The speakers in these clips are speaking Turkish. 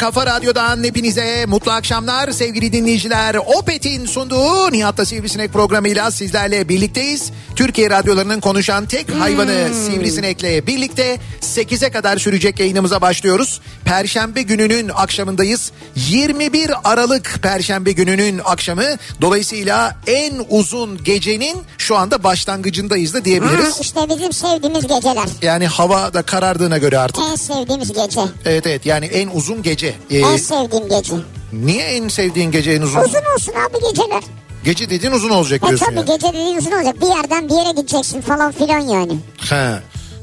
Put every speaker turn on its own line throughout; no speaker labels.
kafa radyodan hepinize mutlu akşamlar sevgili dinleyiciler. Opet'in sunduğu Nihat'ta Sivrisinek programıyla sizlerle birlikteyiz. Türkiye radyolarının konuşan tek hayvanı Sivrisinek'le birlikte 8'e kadar sürecek yayınımıza başlıyoruz. Perşembe gününün akşamındayız. 21 Aralık Perşembe gününün akşamı. Dolayısıyla en uzun gecenin şu anda başlangıcındayız da
Ha,
diyebiliriz.
işte bizim sevdiğimiz geceler.
Yani hava da karardığına göre artık.
En sevdiğimiz gece.
Evet evet yani en uzun gece. Ee,
En sevdiğim gece.
niye en sevdiğin gece en uzun?
Uzun olsun abi geceler.
Gece dediğin uzun olacak
E
diyorsun
tabii
ya.
gece dediğin uzun olacak. Bir yerden bir yere gideceksin falan filan yani.
Ha.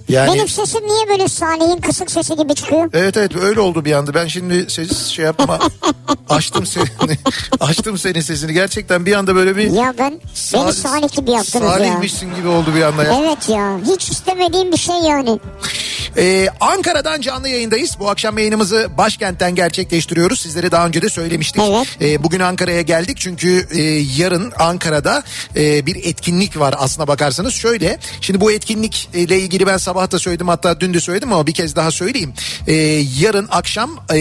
Yani
Benim sesim niye böyle Salih'in kısık sesi gibi çıkıyor?
Evet evet öyle oldu bir anda. Ben şimdi ses şey yaptım ama açtım seni. açtım senin sesini. Gerçekten bir anda böyle bir
Ya ben beni
Sal-
Salih gibi yaptınız ya.
Salihmişsin gibi oldu bir anda ya.
Evet ya hiç istemediğim bir şey yani.
Ee, Ankara'dan canlı yayındayız. Bu akşam yayınımızı başkentten gerçekleştiriyoruz. Sizlere daha önce de söylemiştik.
Evet.
Ee, bugün Ankara'ya geldik çünkü e, yarın Ankara'da e, bir etkinlik var aslına bakarsanız. Şöyle şimdi bu etkinlikle ilgili ben sabah da söyledim hatta dün de söyledim ama bir kez daha söyleyeyim. Ee, yarın akşam e,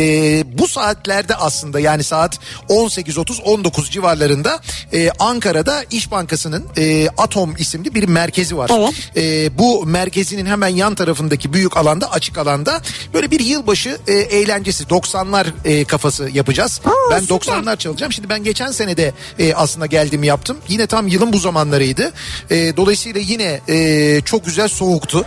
bu saatlerde aslında yani saat 18.30-19 civarlarında e, Ankara'da İş Bankası'nın e, Atom isimli bir merkezi var.
Evet.
E, bu merkezinin hemen yan tarafındaki büyük alanda açık alanda böyle bir yılbaşı e, eğlencesi 90'lar e, kafası yapacağız.
Oo,
ben
süper.
90'lar çalacağım. Şimdi ben geçen sene de e, aslında geldim yaptım. Yine tam yılın bu zamanlarıydı. E, dolayısıyla yine e, çok güzel soğuktu.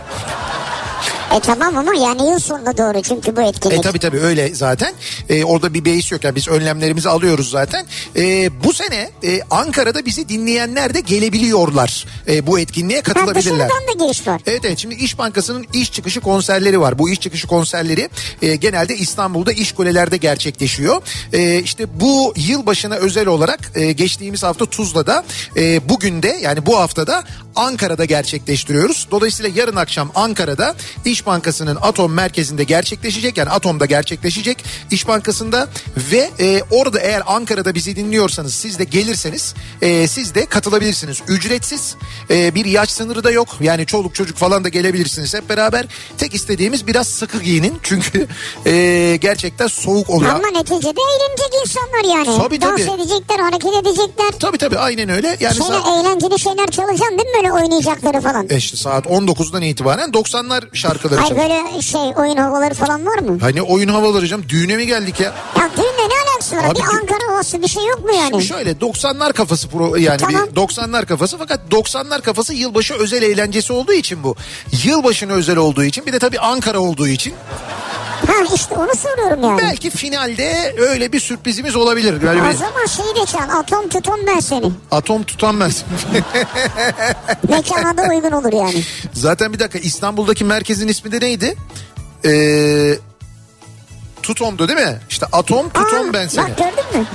E tamam ama yani yıl sonuna doğru çünkü bu etkinlik.
E tabi tabi öyle zaten. E, orada bir beis yok yani biz önlemlerimizi alıyoruz zaten. E, bu sene e, Ankara'da bizi dinleyenler de gelebiliyorlar. E, bu etkinliğe
Ha,
katılabilirler.
dışarıdan da giriş var.
Evet evet şimdi İş Bankası'nın iş çıkışı konserleri var. Bu iş çıkışı konserleri e, genelde İstanbul'da iş kulelerde gerçekleşiyor. E, işte bu yılbaşına özel olarak e, geçtiğimiz hafta Tuzla'da e, bugün de yani bu haftada Ankara'da gerçekleştiriyoruz. Dolayısıyla yarın akşam Ankara'da İş Bankası'nın Atom merkezinde gerçekleşecek. Yani Atom'da gerçekleşecek İş Bankası'nda ve e, orada eğer Ankara'da bizi dinliyorsanız siz de gelirseniz e, siz de katılabilirsiniz. Ücretsiz e, bir yaş sınırı da yok. Yani çoluk çocuk falan da gelebilirsiniz hep beraber. Tek istediğimiz biraz sıkı giyinin çünkü e, gerçekten soğuk oluyor.
Ama neticede eğlenecek insanlar yani.
Tabii,
Dans
tabii.
edecekler, hareket edecekler.
Tabii tabii aynen öyle. Yani
Şeyler,
saat,
eğlenceli şeyler çalacaksın değil mi böyle oynayacakları falan?
e işte saat 19'dan itibaren 90'lar
Ay
çalıyor.
böyle şey oyun havaları falan var mı?
Hani oyun havaları canım düğüne mi geldik ya?
Ya düğünle ne alakası var?
Abi
bir
dü-
Ankara havası bir şey yok mu yani?
Şimdi şöyle 90'lar kafası pro yani
Tamam.
bir 90'lar kafası fakat 90'lar kafası yılbaşı özel eğlencesi olduğu için bu. Yılbaşına özel olduğu için bir de tabii Ankara olduğu için
Ha işte onu soruyorum yani.
belki finalde öyle bir sürprizimiz olabilir. Böyle
O
bir
zaman şeyi de çal. Atom tutum ben seni.
atom tutanmaz.
Mekana da uygun olur yani.
Zaten bir dakika İstanbul'daki merkezin ismi de neydi? Ee, tutomdu değil mi? İşte atom tutom
Aa,
ben seni.
Bak gördün mü?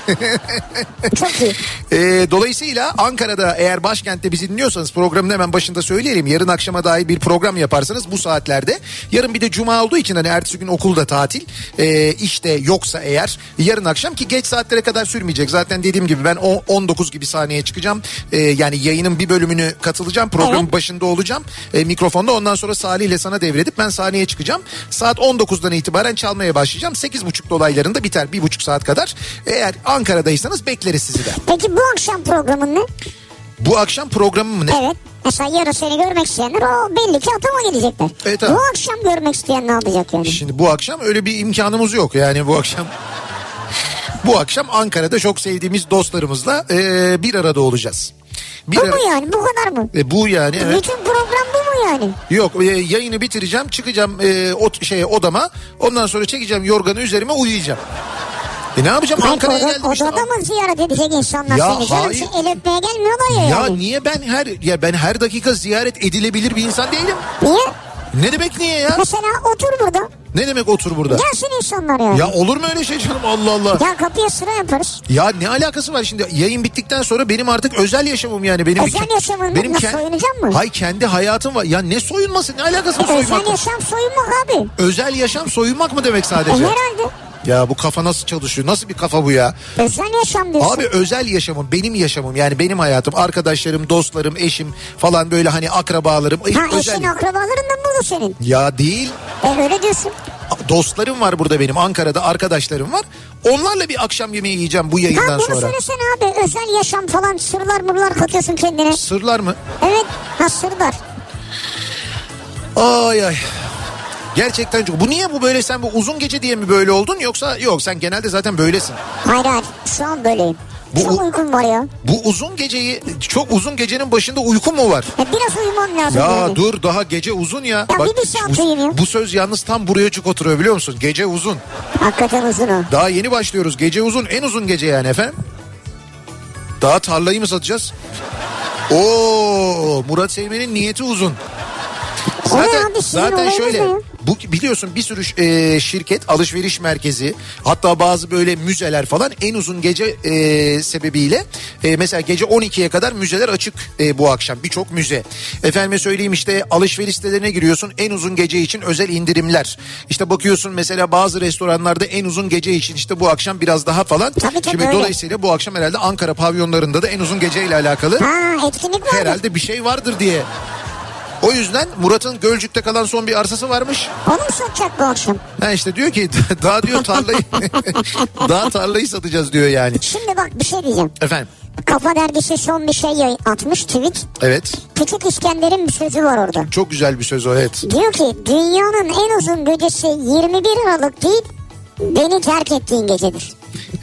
Çok iyi.
Ee, dolayısıyla Ankara'da eğer başkentte bizi dinliyorsanız programın hemen başında söyleyelim. Yarın akşama dair bir program yaparsanız bu saatlerde. Yarın bir de cuma olduğu için hani ertesi gün okulda tatil. Ee, işte yoksa eğer yarın akşam ki geç saatlere kadar sürmeyecek. Zaten dediğim gibi ben o 19 gibi sahneye çıkacağım. Ee, yani yayının bir bölümünü katılacağım. Programın
Evet.
başında olacağım. Ee, mikrofonda ondan sonra Salih ile sana devredip ben sahneye çıkacağım. Saat 19'dan itibaren çalmaya başlayacağım. 8.30 dolaylarında biter. Bir buçuk saat kadar. Eğer Ankara'daysanız bekleriz sizi de.
Peki bu akşam programın ne?
Bu akşam programı mı ne?
Evet. Mesela yarın seni görmek isteyenler o belli ki atama gelecekler.
Evet, abi.
bu akşam görmek isteyen ne yapacak yani?
Şimdi bu akşam öyle bir imkanımız yok. Yani bu akşam bu akşam Ankara'da çok sevdiğimiz dostlarımızla e, bir arada olacağız. Bir
Bu
ara-
mu yani? Bu kadar mı?
E, bu yani evet.
Bütün program bu mu yani?
Yok e, yayını bitireceğim çıkacağım e, o şeye odama ondan sonra çekeceğim yorganı üzerime uyuyacağım. E ne yapacağım
Hayır,
Ankara'ya
oda-
geldim işte.
Odada mı ziyaret edecek insanlar
Ya
seni? Canım
hayır.
şey, el öpmeye gelmiyorlar ya,
Ya
yani.
niye ben her ya ben her dakika ziyaret edilebilir bir insan değilim.
Niye?
Ne demek niye ya?
Mesela otur burada.
Ne demek otur burada?
Gelsin insanlar yani.
Ya olur mu öyle şey canım Allah Allah.
Ya kapıya sıra yaparız.
Ya ne alakası var şimdi yayın bittikten sonra benim artık özel yaşamım yani benim
Özel yaşamın mı? Nasıl, soyunacak mı?
Hay kendi hayatım var. Ya ne soyunması ne alakası var
E, özel yaşam soyunmak abi.
Özel yaşam soyunmak mı demek
E,
sadece?
herhalde.
Ya bu kafa nasıl çalışıyor? Nasıl bir kafa bu ya?
Özel yaşam diyorsun.
Abi özel yaşamım, benim yaşamım yani benim hayatım, arkadaşlarım, dostlarım, eşim falan böyle hani akrabalarım.
ha
özel.
eşin akrabalarından mı bu senin?
Ya değil.
E öyle diyorsun.
Dostlarım var burada benim Ankara'da arkadaşlarım var. Onlarla bir akşam yemeği yiyeceğim bu
Ha
yayından
bunu
sonra.
söylesene abi. Özel yaşam falan sırlar mırlar katıyorsun kendine.
Sırlar mı?
Evet. Ha sırlar.
Ay ay. Gerçekten çok. Bu niye bu böyle sen bu uzun gece diye mi böyle oldun yoksa yok sen genelde zaten böylesin.
Hayır hayır. Şu an böyleyim.
Bu-
Çok uykum var ya.
Bu uzun geceyi çok uzun gecenin başında uyku mu var?
E, biraz uyumam lazım
Ya
yani.
dur daha gece uzun ya.
Ya bir- bir ya.
bu, bu söz yalnız tam buraya çık oturuyor biliyor musun? Gece uzun.
Hakikaten uzun o.
Daha yeni başlıyoruz. Gece uzun en uzun gece yani efendim. Daha tarlayı mı satacağız? Oo Murat Seymen'in niyeti uzun. Zaten, zaten şöyle
ya?
Bu biliyorsun bir sürü e, şirket alışveriş merkezi hatta bazı böyle müzeler falan en uzun gece e, sebebiyle e, mesela gece 12'ye kadar müzeler açık e, bu akşam birçok müze. Efendime söyleyeyim işte alışveriş sitelerine giriyorsun en uzun gece için özel indirimler. İşte bakıyorsun mesela bazı restoranlarda en uzun gece için işte bu akşam biraz daha falan.
Tabii, tabii,
Şimdi
öyle.
dolayısıyla bu akşam herhalde Ankara pavyonlarında da en uzun geceyle alakalı
Ha etkinlik vardır.
herhalde bir şey vardır diye. O yüzden Murat'ın Gölcük'te kalan son bir arsası varmış.
Onu mu satacak bu akşam?
Ha işte diyor ki daha diyor tarlayı daha tarlayı satacağız diyor yani.
Şimdi bak bir şey diyeceğim.
Efendim
Kafa dergisi son bir şey atmış tweet.
evet
Küçük İskender'in bir sözü var orada.
çok güzel bir söz o evet.
Diyor ki dünyanın en uzun gecesi 21 Aralık değil beni terk ettiğin gecedir.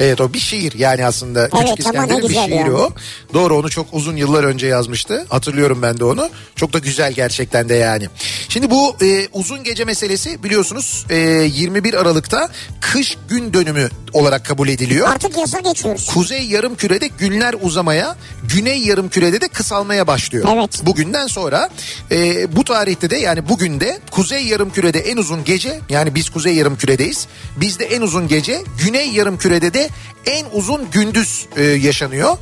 Evet o bir şiir yani aslında. Küçük
Evet,
İskender'in bir şiiri
yani.
o. Doğru onu çok uzun yıllar önce yazmıştı. Hatırlıyorum ben de onu. Çok da güzel gerçekten de yani. Şimdi bu e, uzun gece meselesi biliyorsunuz e, 21 Aralık'ta kış gün dönümü olarak kabul ediliyor.
Artık yasa geçiyoruz.
Kuzey yarım kürede günler uzamaya, güney yarım kürede de kısalmaya başlıyor.
Evet.
Bugünden sonra e, bu tarihte de yani bugün de kuzey yarım kürede en uzun gece yani biz kuzey yarım küredeyiz. Bizde en uzun gece, güney yarım kürede de en uzun gündüz e, yaşanıyor.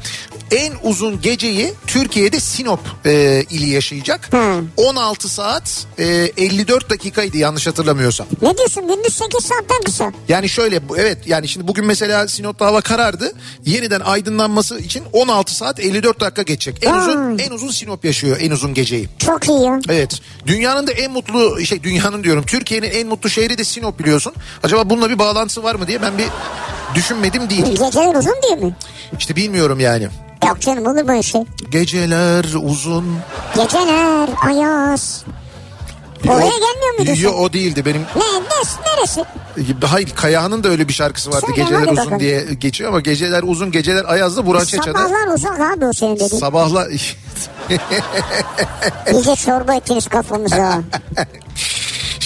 En uzun geceyi Türkiye'de Sinop e, ili yaşayacak.
Hı.
16 saat e, 54 dakikaydı yanlış hatırlamıyorsam.
Ne diyorsun gündüz 8 saatten kısa.
Yani şöyle evet yani şimdi bugün mesela Sinop'ta hava karardı. Yeniden aydınlanması için 16 saat 54 dakika geçecek. En uzun
Vay.
en uzun Sinop yaşıyor en uzun geceyi.
Çok iyi ya.
Evet. Dünyanın da en mutlu şey dünyanın diyorum. Türkiye'nin en mutlu şehri de Sinop biliyorsun. Acaba bununla bir bağlantısı var mı diye ben bir düşünmedim değil.
Geceler uzun değil mi?
İşte bilmiyorum yani.
Yok canım olur böyle şey.
Geceler uzun.
Geceler ayaz. Oraya gelmiyor muydu?
Yok o değildi benim.
Ne, ne, neresi?
Hayır Kayağan'ın da öyle bir şarkısı vardı.
Söyle,
Geceler uzun
bakalım.
diye geçiyor ama geceler uzun geceler ayazlı Burhan Çeça'da.
Sabahlar uzak abi o senin dediğin.
Sabahla
İyice çorba ettiniz kafamıza.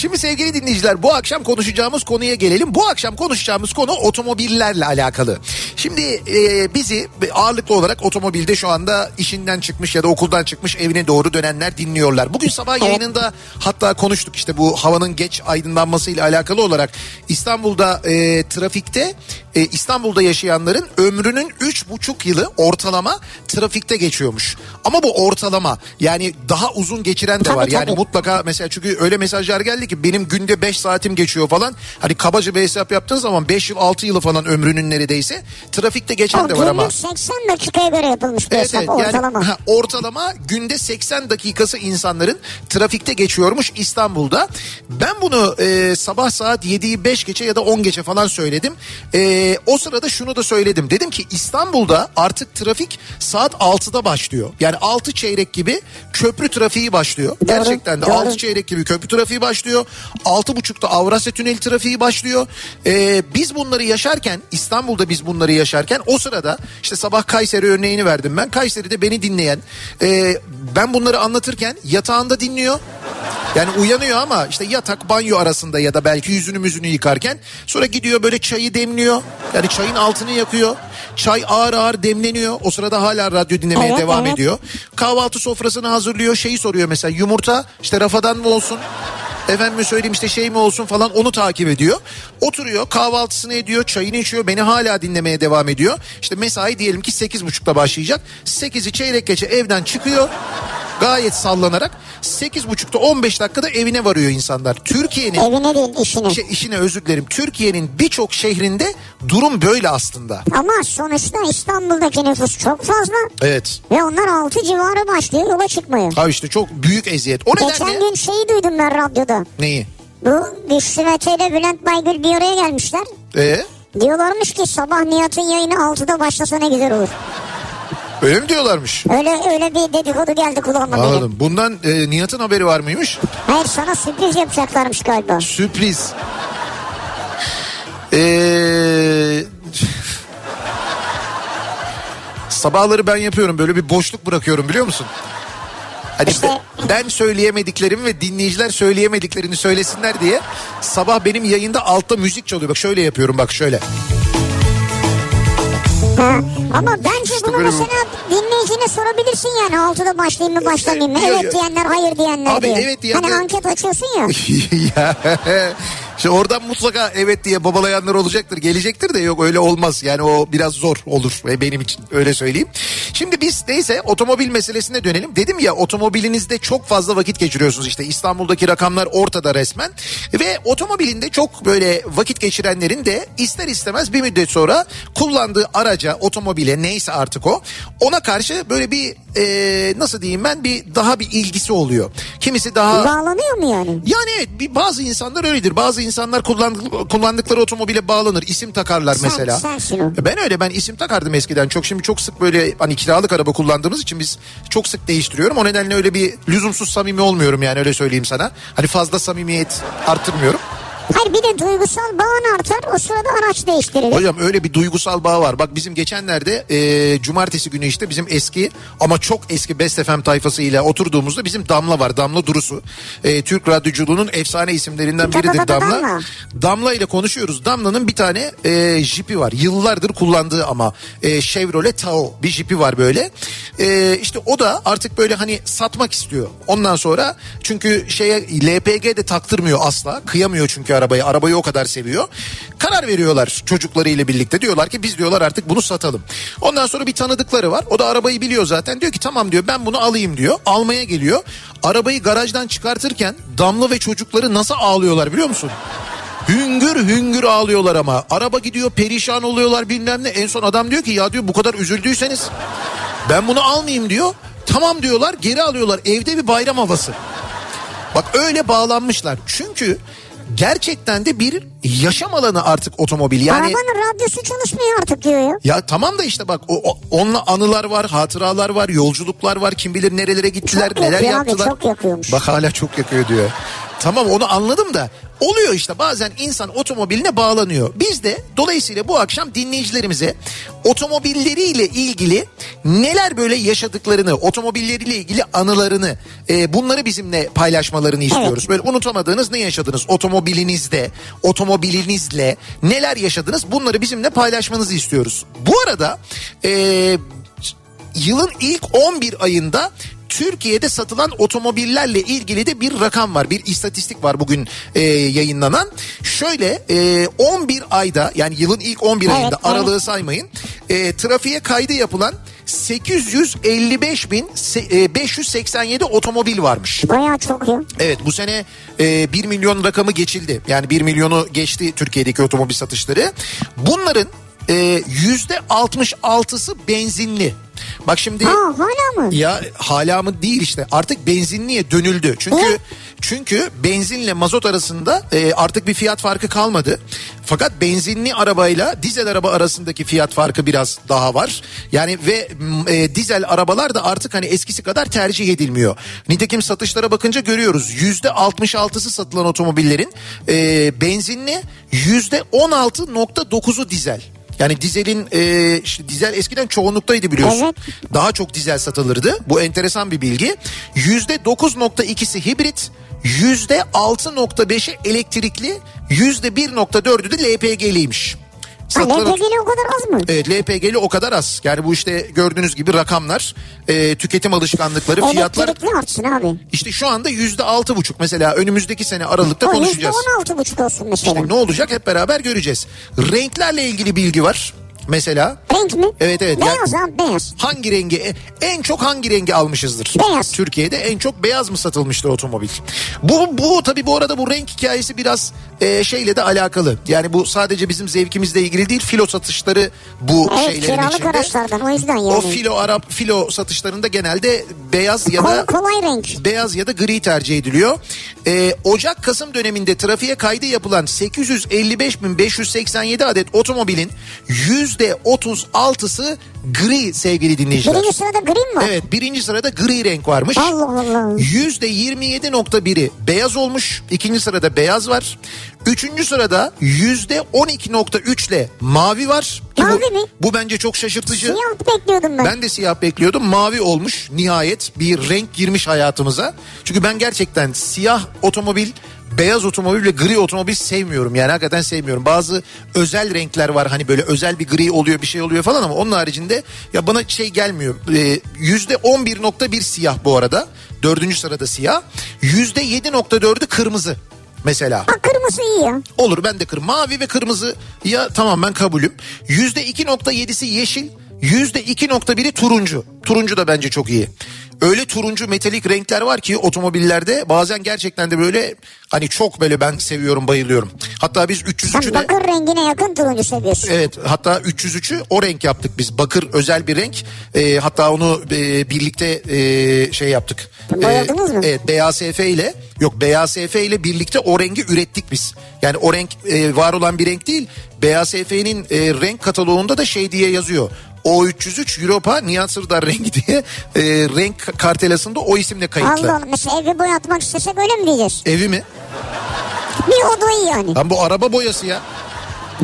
Şimdi sevgili dinleyiciler bu akşam konuşacağımız konuya gelelim. Bu akşam konuşacağımız konu otomobillerle alakalı. Şimdi e, bizi ağırlıklı olarak otomobilde şu anda işinden çıkmış ya da okuldan çıkmış evine doğru dönenler dinliyorlar. Bugün sabah yayınında hatta konuştuk işte bu havanın geç aydınlanmasıyla alakalı olarak İstanbul'da e, trafikte e, İstanbul'da yaşayanların ömrünün üç buçuk yılı ortalama trafikte geçiyormuş. Ama bu ortalama yani daha uzun geçiren de var. Yani mutlaka mesela çünkü öyle mesajlar geldi ki benim günde 5 saatim geçiyor falan. Hani kabaca bir hesap yaptığın zaman 5 yıl 6 yılı falan ömrünün neredeyse trafikte geçen
O
de var ama.
günlük 80 dakikaya göre yapılmış bir hesap ortalama.
Yani, ha, ortalama günde 80 dakikası insanların trafikte geçiyormuş İstanbul'da. Ben bunu e, sabah saat 7'yi 5 geçe ya da 10 geçe falan söyledim. E, o sırada şunu da söyledim. Dedim ki İstanbul'da artık trafik saat 6'da başlıyor. Yani 6 çeyrek gibi köprü trafiği başlıyor. Gerçekten de
doğru.
6 çeyrek gibi köprü trafiği başlıyor. 6.30'da Avrasya Tüneli trafiği başlıyor. Ee, biz bunları yaşarken İstanbul'da biz bunları yaşarken o sırada işte sabah Kayseri örneğini verdim ben. Kayseri'de beni dinleyen e, ben bunları anlatırken yatağında dinliyor. Yani uyanıyor ama işte yatak banyo arasında ya da belki yüzünü müzünü yıkarken sonra gidiyor böyle çayı demliyor. Yani çayın altını yakıyor. Çay ağır ağır demleniyor. O sırada hala radyo dinlemeye
Evet,
devam
evet.
ediyor. Kahvaltı sofrasını hazırlıyor. Şeyi soruyor mesela yumurta işte rafadan mı olsun? Efendim söyleyeyim işte şey mi olsun falan onu takip ediyor. Oturuyor kahvaltısını ediyor çayını içiyor beni hala dinlemeye devam ediyor. İşte mesai diyelim ki 8.30'da başlayacak. 8'i çeyrek geçe evden çıkıyor. Gayet sallanarak 8.30'da 15 dakikada evine varıyor insanlar. Türkiye'nin
Evine değil işine.
şey, işine özür dilerim. Türkiye'nin birçok şehrinde durum böyle aslında.
Ama sonuçta İstanbul'daki nüfus çok fazla
Evet.
ve onlar 6 civarı başlıyor yola çıkmaya.
Abi işte çok büyük eziyet. O
Geçen
nedenle...
gün şeyi duydum ben radyoda.
Neyi?
Bu Güçlü Mete ile Bülent Baygül bir araya gelmişler.
Ee,
Diyorlarmış ki sabah Nihat'ın yayını 6'da başlasa ne güzel olur.
Öyle mi diyorlarmış?
Öyle öyle bir dedikodu geldi kulağıma benim.
Anladım. Bundan e, Nihat'ın haberi var mıymış?
Hayır sana sürpriz yapacaklarmış galiba.
Sürpriz. Ee, sabahları ben yapıyorum böyle bir boşluk bırakıyorum biliyor musun? Hani
İşte-
ben- ben söyleyemediklerimi ve dinleyiciler söyleyemediklerini söylesinler diye sabah benim yayında altta müzik çalıyor. Bak şöyle yapıyorum bak şöyle.
Ha. Ama bence
İşte
bunu
bu-
mesela dinleyicine sorabilirsin yani 6'da başlayayım mı başlamayayım mı? Evet diyenler hayır diyenler
Abi
diye.
evet diyenler-
Hani anket açıyorsun ya.
ya işte oradan mutlaka evet diye babalayanlar olacaktır. Gelecektir de yok öyle olmaz. Yani o biraz zor olur ve benim için. Öyle söyleyeyim. Şimdi biz neyse otomobil meselesine dönelim. Dedim ya otomobilinizde çok fazla vakit geçiriyorsunuz. İşte İstanbul'daki rakamlar ortada resmen. Ve otomobilinde çok böyle vakit geçirenlerin de ister istemez bir müddet sonra kullandığı araca otomobile neyse artık o ona karşı böyle bir e, nasıl diyeyim ben bir daha bir ilgisi oluyor. Kimisi daha
Bağlanıyor mu yani?
yani evet bir bazı insanlar öyledir. Bazı insanlar kullandık, kullandıkları otomobile bağlanır. isim takarlar
Sen-
mesela.
o.
Ben öyle ben isim takardım eskiden. Çok şimdi çok sık böyle hani kiralık araba kullandığımız için biz çok sık değiştiriyorum. O nedenle öyle bir lüzumsuz samimi olmuyorum yani öyle söyleyeyim sana. Hani fazla samimiyet arttırmıyorum.
Hayır bir de duygusal bağın artar o sırada araç değiştirilir.
Hocam öyle bir duygusal bağ var. Bak bizim geçenlerde e, cumartesi günü işte bizim eski ama çok eski Best FM tayfasıyla oturduğumuzda bizim Damla var. Damla Durusu. E, Türk radyoculuğunun efsane isimlerinden biridir. Damla.
Damla
ile konuşuyoruz. Damla'nın bir tane e, jipi var. Yıllardır kullandığı ama e, Chevrolet Tahoe bir jipi var böyle. E, işte o da artık böyle hani satmak istiyor. Ondan sonra çünkü şeye LPG de taktırmıyor asla. Kıyamıyor çünkü arabayı. Arabayı o kadar seviyor. Karar veriyorlar çocuklarıyla birlikte. Diyorlar ki biz diyorlar artık bunu satalım. Ondan sonra bir tanıdıkları var. O da arabayı biliyor zaten. Diyor ki tamam diyor ben bunu alayım diyor. Almaya geliyor. Arabayı garajdan çıkartırken Damla ve çocukları nasıl ağlıyorlar biliyor musun? Hüngür hüngür ağlıyorlar ama. Araba gidiyor perişan oluyorlar bilmem ne. En son adam diyor ki ya diyor bu kadar üzüldüyseniz ben bunu almayayım diyor. Tamam diyorlar geri alıyorlar. Evde bir bayram havası. Bak öyle bağlanmışlar. Çünkü gerçekten de bir yaşam alanı artık otomobil. Yani
Arabanın radyosu çalışmıyor artık diyor ya.
ya tamam da işte bak o, o- onunla anılar var, hatıralar var, yolculuklar var. Kim bilir nerelere gittiler,
Çok
neler
yakıyor abi,
yaptılar.
çok yakıyormuş.
Bak hala çok yakıyor diyor. Tamam onu anladım da oluyor işte bazen insan otomobiline bağlanıyor. Biz de dolayısıyla bu akşam dinleyicilerimize otomobilleriyle ilgili neler böyle yaşadıklarını, otomobilleriyle ilgili anılarını e, bunları bizimle paylaşmalarını istiyoruz. Böyle unutamadığınız ne yaşadınız otomobilinizde, otomobilinizle neler yaşadınız bunları bizimle paylaşmanızı istiyoruz. Bu arada e, yılın ilk 11 ayında Türkiye'de satılan otomobillerle ilgili de bir rakam var. Bir istatistik var bugün e, yayınlanan. Şöyle e, 11 ayda yani yılın ilk 11
Evet,
ayında
evet.
aralığı saymayın. E, trafiğe kaydı yapılan 855 bin se- e, 587 otomobil varmış.
Bayağı çok ya.
Evet bu sene e, 1 milyon rakamı geçildi. Yani 1 milyonu geçti Türkiye'deki otomobil satışları. Bunların e, yüzde 66'sı benzinli. Bak şimdi
Ha hala mı?
ya hala mı değil işte artık benzinliye dönüldü. Çünkü
Ne?
çünkü benzinle mazot arasında e, artık bir fiyat farkı kalmadı. Fakat benzinli arabayla dizel araba arasındaki fiyat farkı biraz daha var. Yani ve e, dizel arabalar da artık hani eskisi kadar tercih edilmiyor. Nitekim satışlara bakınca görüyoruz. Yüzde 66'sı satılan otomobillerin e, benzinli yüzde 16.9'u dizel. Yani dizelin e, işte dizel eskiden çoğunluktaydı biliyorsun.
Evet.
Daha çok dizel satılırdı. Bu enteresan bir bilgi. Yüzde 9.2'si hibrit, yüzde 6.5'i elektrikli, yüzde 1.4'ü de LPG'liymiş. Satılan-
LPG'li o kadar az mı?
Evet LPG'li o kadar az. Yani bu işte gördüğünüz gibi rakamlar, e, tüketim alışkanlıkları, fiyatlar
Elektrikli artsın abi.
işte şu anda yüzde altı buçuk. Mesela önümüzdeki sene Aralık'ta
O yüzde
konuşacağız.
on altı buçuk olsun mesela.
İşte ne olacak hep beraber göreceğiz. Renklerle ilgili bilgi var. Mesela
Renk mi?
Evet, evet.
Beyaz abi beyaz.
hangi rengi e, en çok hangi rengi almışızdır?
Beyaz.
Türkiye'de en çok beyaz mı satılmıştır otomobil? Bu bu tabii bu arada bu renk hikayesi biraz e, şeyle de alakalı. Yani bu sadece bizim zevkimizle ilgili değil. Filo satışları bu
Evet
şeylerin
kiralık
içinde.
araçlardan o yüzden yani.
O filo Arap filo satışlarında genelde beyaz ya da
Kol- kolay renk.
beyaz ya da gri tercih ediliyor. Ee, Ocak-Kasım döneminde trafiğe kaydı yapılan 855.587 adet otomobilin %36'sı gri sevgili dinleyiciler.
Birinci sırada gri mi var?
Evet birinci sırada gri renk varmış.
Allah Allah.
%27.1'i beyaz olmuş. İkinci sırada beyaz var. Üçüncü sırada %12.3 ile mavi var. Ki
Mavi
bu,
mi?
Bu bence çok şaşırtıcı.
Siyah bekliyordum ben.
Ben de siyah bekliyordum. Mavi olmuş. Nihayet bir renk girmiş hayatımıza. Çünkü ben gerçekten siyah otomobil, beyaz otomobil ve gri otomobil sevmiyorum. Yani hakikaten sevmiyorum. Bazı özel renkler var. Hani böyle özel bir gri oluyor bir şey oluyor falan ama onun haricinde ya bana şey gelmiyor. Ee, Yüzde 11.1 siyah bu arada. Dördüncü sırada siyah. Yüzde 7.4'ü kırmızı. Mesela.
Ha kırmızı iyi ya.
Olur ben de kır. Mavi ve kırmızı ya tamam ben kabulüm. Yüzde 2.7'si yeşil. Yüzde 2.1'i turuncu. Turuncu da bence çok iyi. Öyle turuncu metalik renkler var ki otomobillerde bazen gerçekten de böyle hani çok böyle ben seviyorum bayılıyorum. Hatta biz
Sen
303'ü de
bakır rengine yakın turuncu seviyorsun.
Evet hatta 303'ü o renk yaptık biz. Bakır özel bir renk. Ee, hatta onu e, birlikte e, şey yaptık.
Boyadınız mı?
Evet BASF ile yok BASF ile birlikte o rengi ürettik biz. Yani o renk e, var olan bir renk değil. BASF'nin e, renk kataloğunda da şey diye yazıyor. O303 Europa Nihat Sırdar rengi diye e, renk kartelasında o isimle kayıtlı.
Allah Allah. Mesela evi boyatmak istesek öyle mi diyeceğiz?
Evi mi?
Bir odayı yani.
Lan bu araba boyası ya.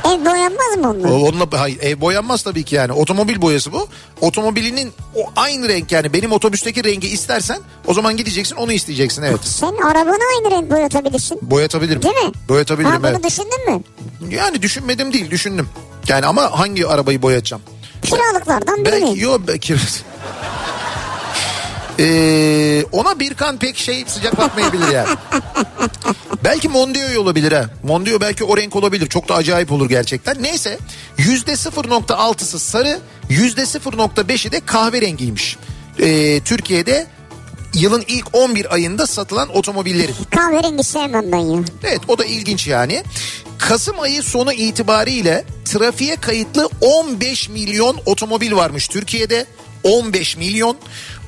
Ev boyanmaz mı
O-
onunla?
Onunla hayır ev boyanmaz tabii ki yani. Otomobil boyası bu. Otomobilinin o aynı renk yani benim otobüsteki rengi istersen o zaman gideceksin onu isteyeceksin evet.
Sen arabanı aynı renk boyatabilirsin.
Boyatabilirim.
Değil mi?
Boyatabilirim
ha, bunu
evet.
düşündün mü?
Yani düşünmedim değil düşündüm. Yani ama hangi arabayı boyatacağım?
Kiralıklardan birini.
Belki yok belki. Ee, ona Birkan pek şey sıcak bakmayabilir yani. belki Mondeo olabilir ha. Mondeo belki o renk olabilir. Çok da acayip olur gerçekten. Neyse yüzde 0.6'sı sarı yüzde 0.5'i de kahverengiymiş. Ee, Türkiye'de yılın ilk 11 ayında satılan otomobillerin.
Kahverengi sevmem ben ya.
Evet o da ilginç yani. Kasım ayı sonu itibariyle trafiğe kayıtlı 15 milyon otomobil varmış Türkiye'de. 15 milyon.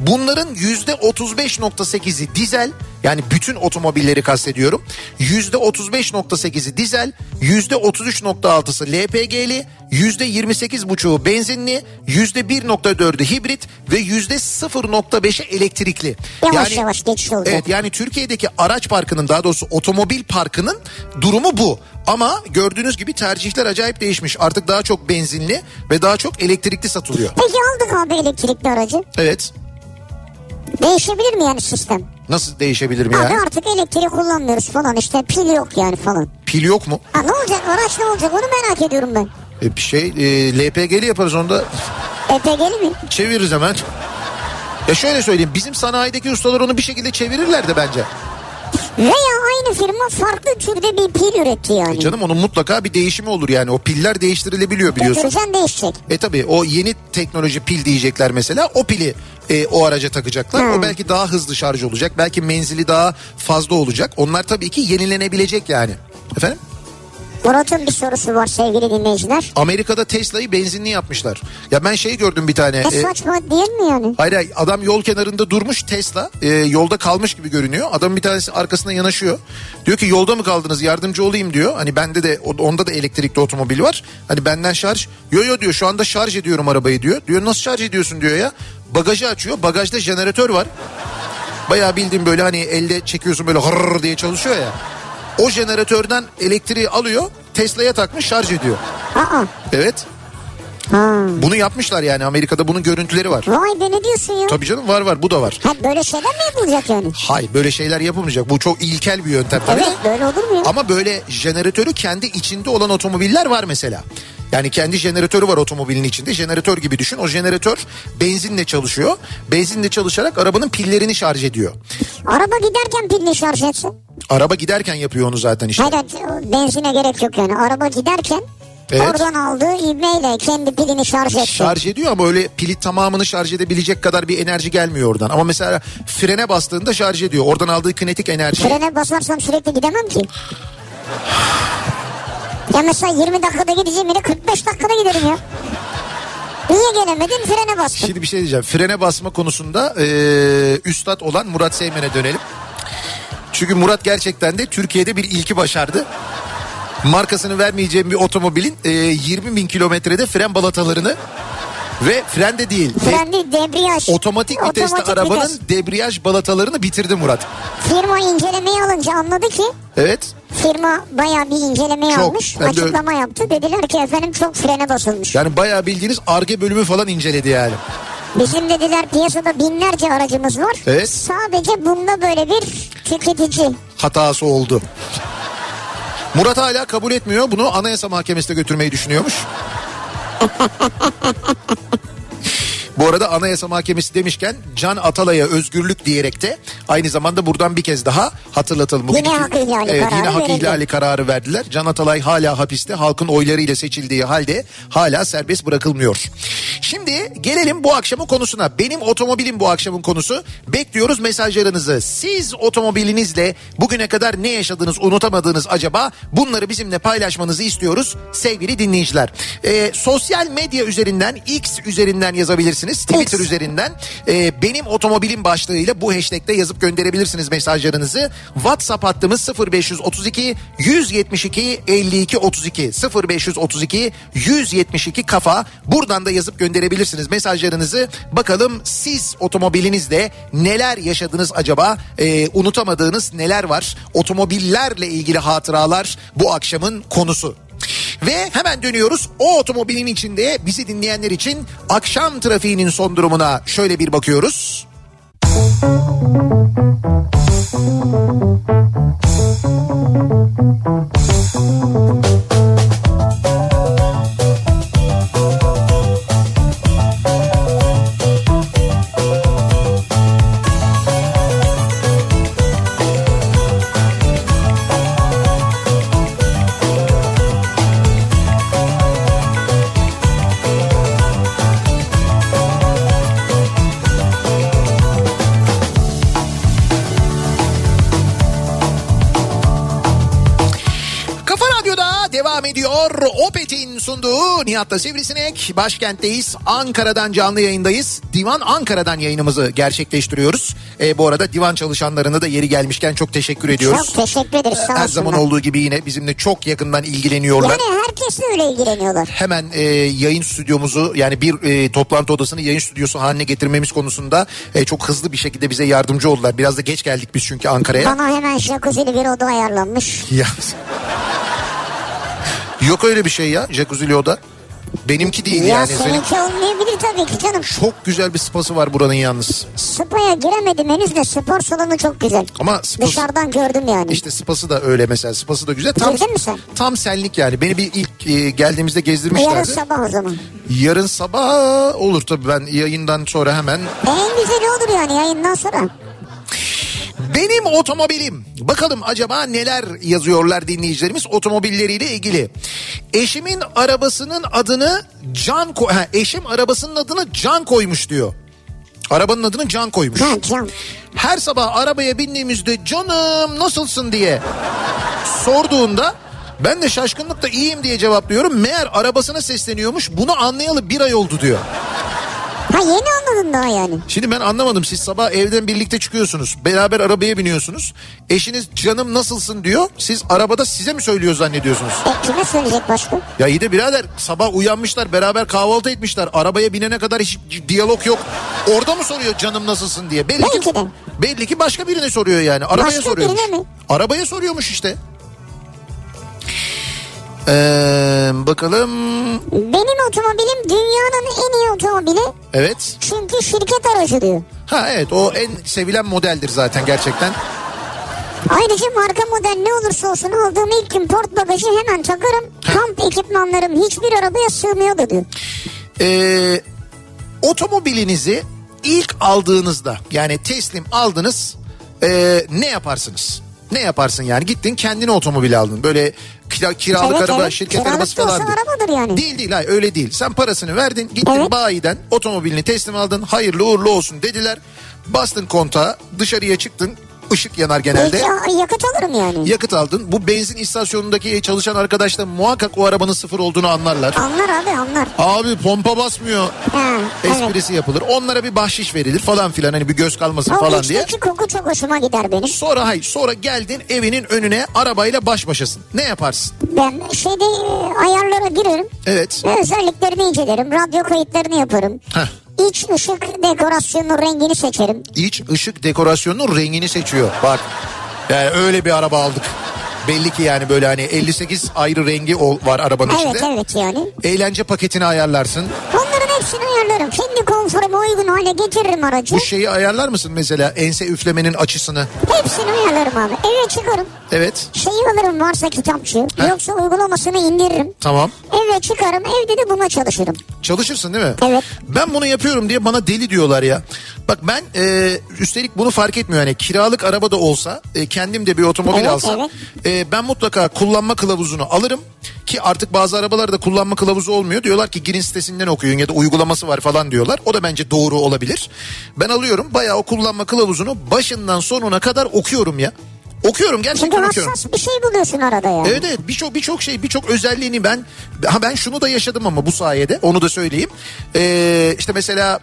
Bunların %35.8'i dizel yani bütün otomobilleri kastediyorum. %35.8'i dizel, %33.6'sı LPG'li, %28.5'u benzinli, %1.4'ü hibrit ve %0.5'i elektrikli.
Yavaş
yani,
yavaş geçiş olacak.
Evet yani Türkiye'deki araç parkının daha doğrusu otomobil parkının durumu bu. Ama gördüğünüz gibi tercihler acayip değişmiş. Artık daha çok benzinli ve daha çok elektrikli satılıyor.
Peki aldık abi elektrikli aracı.
Evet.
Değişebilir mi yani sistem?
Nasıl değişebilir mi
Abi
yani?
artık elektriği kullanmıyoruz falan işte pil yok yani falan.
Pil yok mu?
Ha ne olacak araç ne olacak onu merak ediyorum ben.
E, bir şey e, LPG'li yaparız onu da
EPG'li mi?
çeviririz hemen. Ya şöyle söyleyeyim bizim sanayideki ustalar onu bir şekilde çevirirler de bence.
Veya aynı firma farklı türde bir pil üretti yani.
E canım onun mutlaka bir değişimi olur yani o piller değiştirilebiliyor biliyorsun.
Götürürsen değişecek.
E tabi o yeni teknoloji pil diyecekler mesela o pili e, o araca takacaklar.
Hmm.
O belki daha hızlı şarj olacak belki menzili daha fazla olacak. Onlar tabii ki yenilenebilecek yani. Efendim?
Murat'ın bir sorusu var sevgili dinleyiciler.
Amerika'da Tesla'yı benzinli yapmışlar. Ya ben şey gördüm bir tane.
E
e,
saçma değil mi yani?
Hayır hayır adam yol kenarında durmuş Tesla e, yolda kalmış gibi görünüyor. Adam bir tanesi arkasına yanaşıyor. Diyor ki yolda mı kaldınız yardımcı olayım diyor. Hani bende de onda da elektrikli otomobil var. Hani benden şarj. Yo yo diyor şu anda şarj ediyorum arabayı diyor. Diyor nasıl şarj ediyorsun diyor ya. Bagajı açıyor bagajda jeneratör var. Bayağı bildiğim böyle hani elde çekiyorsun böyle hırr diye çalışıyor ya. O jeneratörden elektriği alıyor Tesla'ya takmış şarj ediyor.
Aa.
Evet
Ha.
bunu yapmışlar yani Amerika'da bunun görüntüleri var.
Vay be ne diyorsun ya?
Tabii canım var var bu da var.
Ha böyle şeyler mi yapılacak yani?
Hayır böyle şeyler yapılmayacak. Bu çok ilkel bir yöntem tabii.
Evet böyle olur mu ya?
Ama böyle jeneratörü kendi içinde olan otomobiller var mesela. Yani kendi jeneratörü var otomobilin içinde. Jeneratör gibi düşün. O jeneratör benzinle çalışıyor. Benzinle çalışarak arabanın pillerini şarj ediyor.
Araba giderken pilini şarj etsin.
Araba giderken yapıyor onu zaten işte.
Hayır, benzine gerek yok yani. Araba giderken
Evet.
oradan aldığı ivmeyle kendi pilini şarj etsin.
Şarj ediyor ama öyle pili tamamını şarj edebilecek kadar bir enerji gelmiyor oradan. Ama mesela frene bastığında şarj ediyor. Oradan aldığı kinetik enerji.
Frene basarsam sürekli gidemem ki. Ya mesela 20 dakikada gideceğim yere 45 dakikada giderim ya. Niye gelemedin frene bastın.
Şimdi bir şey diyeceğim. Frene basma konusunda e, üstad olan Murat Seymen'e dönelim. Çünkü Murat gerçekten de Türkiye'de bir ilki başardı. Markasını vermeyeceğim bir otomobilin e, 20 bin kilometrede fren balatalarını ve fren de değil. de-
Fren değil debriyaj.
otomatik vitesli
Otomatik
arabanın
vites.
debriyaj balatalarını bitirdi Murat.
Firma incelemeyi alınca anladı ki
Evet.
firma bayağı bir incelemeyi
Çok.
almış.
Ben de-
açıklama yaptı. Dediler ki efendim çok frene basılmış.
Yani bayağı bildiğiniz arge bölümü falan inceledi yani.
Bizim dediler piyasada binlerce aracımız var.
Evet.
Sadece bunda böyle bir tüketici.
hatası oldu. Murat hala kabul etmiyor. Bunu Anayasa Mahkemesi'ne götürmeyi düşünüyormuş. Bu arada Anayasa Mahkemesi demişken Can Atalay'a özgürlük diyerek de aynı zamanda buradan bir kez daha hatırlatalım.
Yine
iki-
hak ihlali
evet,
kararı
yine hak
verildi.
ihlali kararı verdiler. Can Atalay hala hapiste halkın oylarıyla seçildiği halde hala serbest bırakılmıyor. Şimdi gelelim bu akşamın konusuna. Benim otomobilim bu akşamın konusu. Bekliyoruz mesajlarınızı. Siz otomobilinizle bugüne kadar ne yaşadınız unutamadığınız acaba? Bunları bizimle paylaşmanızı istiyoruz sevgili dinleyiciler. Ee, sosyal medya üzerinden X üzerinden yazabilirsiniz. Twitter
X.
üzerinden e, benim otomobilim başlığıyla bu hashtag'te yazıp gönderebilirsiniz mesajlarınızı. WhatsApp hattımız 0532 172 52 32 0532 172 kafa. Buradan da yazıp gönderebilirsiniz mesajlarınızı. Bakalım siz otomobilinizde neler yaşadınız acaba? E, unutamadığınız neler var? Otomobillerle ilgili hatıralar bu akşamın konusu. Ve hemen dönüyoruz o otomobilin içinde bizi dinleyenler için akşam trafiğinin son durumuna şöyle bir bakıyoruz. Müzik Opet'in sunduğu Nihat'la Sivrisinek. Başkentteyiz. Ankara'dan canlı yayındayız. Divan Ankara'dan yayınımızı gerçekleştiriyoruz. E, bu arada divan çalışanlarına da yeri gelmişken çok teşekkür ediyoruz.
Çok teşekkür ederiz sağ
Her zaman olduğu gibi yine bizimle çok yakından ilgileniyorlar.
Yani herkesle öyle ilgileniyorlar.
Hemen e, yayın stüdyomuzu yani bir e, toplantı odasını yayın stüdyosu haline getirmemiz konusunda e, çok hızlı bir şekilde bize yardımcı oldular. Biraz da geç geldik biz çünkü Ankara'ya.
Bana hemen jacuzzi'li bir oda ayarlanmış.
Ya. Yok öyle bir şey ya jacuzzi'li oda. Benimki değil
ya
yani. Senin
seninki olmayabilir tabii ki canım.
çok güzel bir spası var buranın yalnız.
Spa'ya giremedim henüz de spor salonu çok güzel.
Ama spası,
Dışarıdan gördüm yani.
işte spası da öyle mesela. Spası da güzel. Tam,
Girdin mi sen?
tam senlik yani. Beni bir ilk e, geldiğimizde
Yarın
gezdirmişlerdi.
sabah o zaman.
Yarın sabah olur tabii ben yayından sonra hemen
En güzeli olur yani yayından sonra.
Benim otomobilim. Bakalım acaba neler yazıyorlar dinleyicilerimiz otomobilleriyle ilgili. Eşimin arabasının adını Can koy ha, eşim arabasının adını Can koymuş diyor. Arabanın adını Can koymuş.
Ha can.
Her sabah arabaya bindiğimizde canım nasılsın diye sorduğunda ben de şaşkınlıkla iyiyim diye cevaplıyorum. Meğer arabasına sesleniyormuş. Bunu anlayalı bir ay oldu diyor.
Ha yeni anladın daha yani.
Şimdi ben anlamadım siz sabah evden birlikte çıkıyorsunuz. Beraber arabaya biniyorsunuz. Eşiniz canım nasılsın diyor. Siz arabada size mi söylüyor zannediyorsunuz?
E kime söyleyecek başka?
Ya iyi de birader sabah uyanmışlar beraber kahvaltı etmişler. Arabaya binene kadar hiç diyalog yok. Orada mı soruyor canım nasılsın diye? Belli
Belki
ki,
de.
belli ki başka birine soruyor yani. Arabaya
Başka
soruyormuş.
birine mi?
Arabaya soruyormuş işte. Ee, bakalım.
Benim otomobilim dünyanın en iyi otomobili.
Evet.
Çünkü şirket aracı diyor.
Ha evet o en sevilen modeldir zaten gerçekten.
Ayrıca marka model ne olursa olsun aldığım ilk gün port bagajı hemen takarım. Kamp ekipmanlarım hiçbir arabaya sığmıyordu diyor.
Ee, otomobilinizi ilk aldığınızda yani teslim aldınız ee, ne yaparsınız? Ne yaparsın yani gittin kendine otomobil aldın böyle kira, kiralık
Evet,
araba
evet.
şirket
Kiralık
arabası falan.
arabadır yani.
Değil değil hayır öyle değil sen parasını verdin gittin
Evet.
bayiden otomobilini teslim aldın hayırlı uğurlu olsun dediler. Bastın kontağa dışarıya çıktın ışık yanar genelde.
Belki yakıt alırım yani.
Yakıt aldın. Bu benzin istasyonundaki çalışan arkadaş da muhakkak o arabanın sıfır olduğunu anlarlar.
Anlar abi anlar.
Abi pompa basmıyor
Ha, evet.
esprisi yapılır. Onlara bir bahşiş verilir falan filan hani bir göz kalmasın
O
falan diye.
içteki koku çok hoşuma gider benim.
Sonra hayır sonra geldin evinin önüne arabayla baş başasın. Ne yaparsın?
Ben şeyde e, ayarlara girerim.
Evet.
Ve özelliklerini incelerim. Radyo kayıtlarını yaparım.
Heh.
İç ışık dekorasyonunun rengini seçerim.
İç ışık dekorasyonunun rengini seçiyor. Bak yani öyle bir araba aldık. Belli ki yani böyle hani 58 ayrı rengi var arabanın
Evet
içinde.
evet yani.
Eğlence paketini ayarlarsın.
Onların hepsini ayarlarım. Kendi konforuma uygun hale getiririm aracı.
Bu şeyi ayarlar mısın mesela ense üflemenin açısını?
Hepsini ayarlarım abi. Eve çıkarım.
Evet
Şeyi alırım varsa kitapçı.
Heh.
Yoksa uygulamasını indiririm.
tamam.
Eve çıkarım. Evde de buna çalışırım.
Çalışırsın değil mi?
Evet.
Ben bunu yapıyorum diye bana deli diyorlar ya. Bak ben e, üstelik bunu fark etmiyor. Yani kiralık araba da olsa e, kendim de bir otomobil
Evet,
alsam.
evet.
e, ben mutlaka kullanma kılavuzunu alırım. Ki artık bazı arabalarda kullanma kılavuzu olmuyor. Diyorlar ki girin sitesinden okuyun ya da uygulaması var falan diyorlar. O da bence doğru olabilir. Ben alıyorum bayağı o kullanma kılavuzunu başından sonuna kadar okuyorum ya. Okuyorum gerçekten okuyorum.
hassas bir şey buluyorsun arada yani.
Evet evet birçok birçok şey birçok özelliğini ben ha ben şunu da yaşadım ama bu sayede onu da söyleyeyim. Ee, işte mesela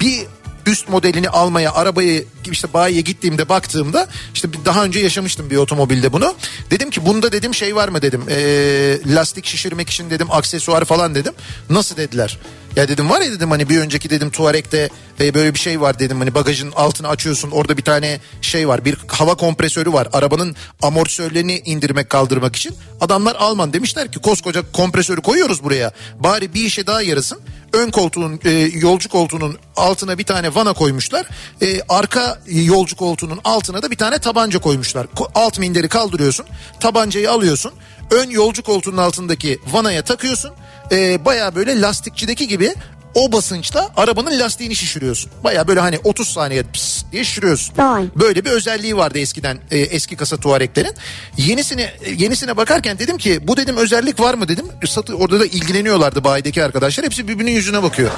bir üst modelini almaya arabayı işte bayiye gittiğimde baktığımda işte daha önce yaşamıştım bir otomobilde bunu. Dedim ki bunda dedim şey var mı? dedim. Ee, lastik şişirmek için dedim aksesuar falan dedim. Nasıl? dediler? Ya dedim var ya dedim hani bir önceki dedim Touareg'de e, böyle bir şey var dedim. Hani bagajın altını açıyorsun orada bir tane şey var bir hava kompresörü var. Arabanın amortisörlerini indirmek kaldırmak için. Adamlar Alman demişler ki koskoca kompresörü koyuyoruz buraya. Bari bir işe daha yarasın ön koltuğun e, yolcu koltuğunun altına bir tane vana koymuşlar. E, arka yolcu koltuğunun altına da bir tane tabanca koymuşlar. Ko- alt minderi kaldırıyorsun tabancayı alıyorsun ön yolcu koltuğunun altındaki vanaya takıyorsun. E, baya böyle lastikçideki gibi o basınçla arabanın lastiğini şişiriyorsun. Baya böyle hani 30 saniye pıs diye şişiriyorsun.
Vay.
Böyle bir özelliği vardı eskiden e, eski kasa Touareg'lerin. Yenisine yenisine bakarken dedim ki bu dedim özellik var mı dedim. Satı orada da ilgileniyorlardı bayideki arkadaşlar. Hepsi birbirinin yüzüne bakıyor.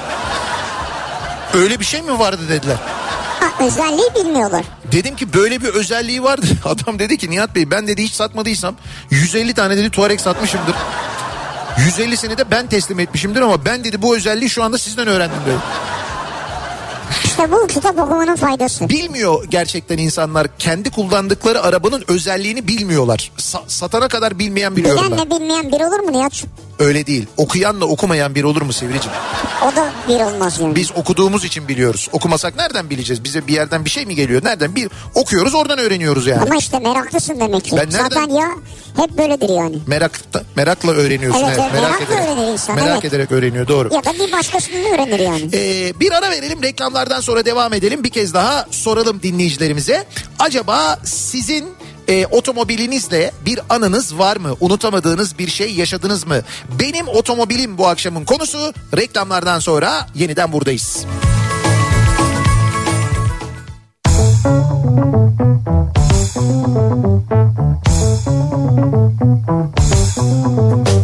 Öyle bir şey mi vardı dediler.
Ha, özelliği bilmiyorlar.
Dedim ki böyle bir özelliği vardı. Adam dedi ki Nihat Bey ben dedi hiç satmadıysam 150 tane dedi Tuareg satmışımdır. 150'sini de ben teslim etmişimdir ama ben dedi bu özelliği şu anda sizden öğrendim dedi.
İşte bu kitap okumanın faydası.
Bilmiyor gerçekten insanlar kendi kullandıkları arabanın özelliğini bilmiyorlar. Sa- satana kadar bilmeyen biliyorum ben.
Bilenle bilmeyen bir olur mu Nihat?
Öyle değil. Okuyanla okumayan bir olur mu Sivricim?
O da bir olmaz yani.
Biz okuduğumuz için biliyoruz. Okumasak nereden bileceğiz? Bize bir yerden bir şey mi geliyor? Nereden? Bir okuyoruz oradan öğreniyoruz yani.
Ama işte meraklısın demek ki.
Ben nereden-
Zaten ya hep böyledir yani.
Merak merakla öğreniyorsun.
Evet, evet,
merak ederek.
öğrenir insan,
merak
evet.
ederek öğreniyor doğru.
Ya da bir başkasının öğrenir yani.
Ee, bir ara verelim reklamlardan sonra devam edelim. Bir kez daha soralım dinleyicilerimize. Acaba sizin e, otomobilinizle bir anınız var mı? Unutamadığınız bir şey yaşadınız mı? Benim otomobilim bu akşamın konusu. Reklamlardan sonra yeniden buradayız. Kafa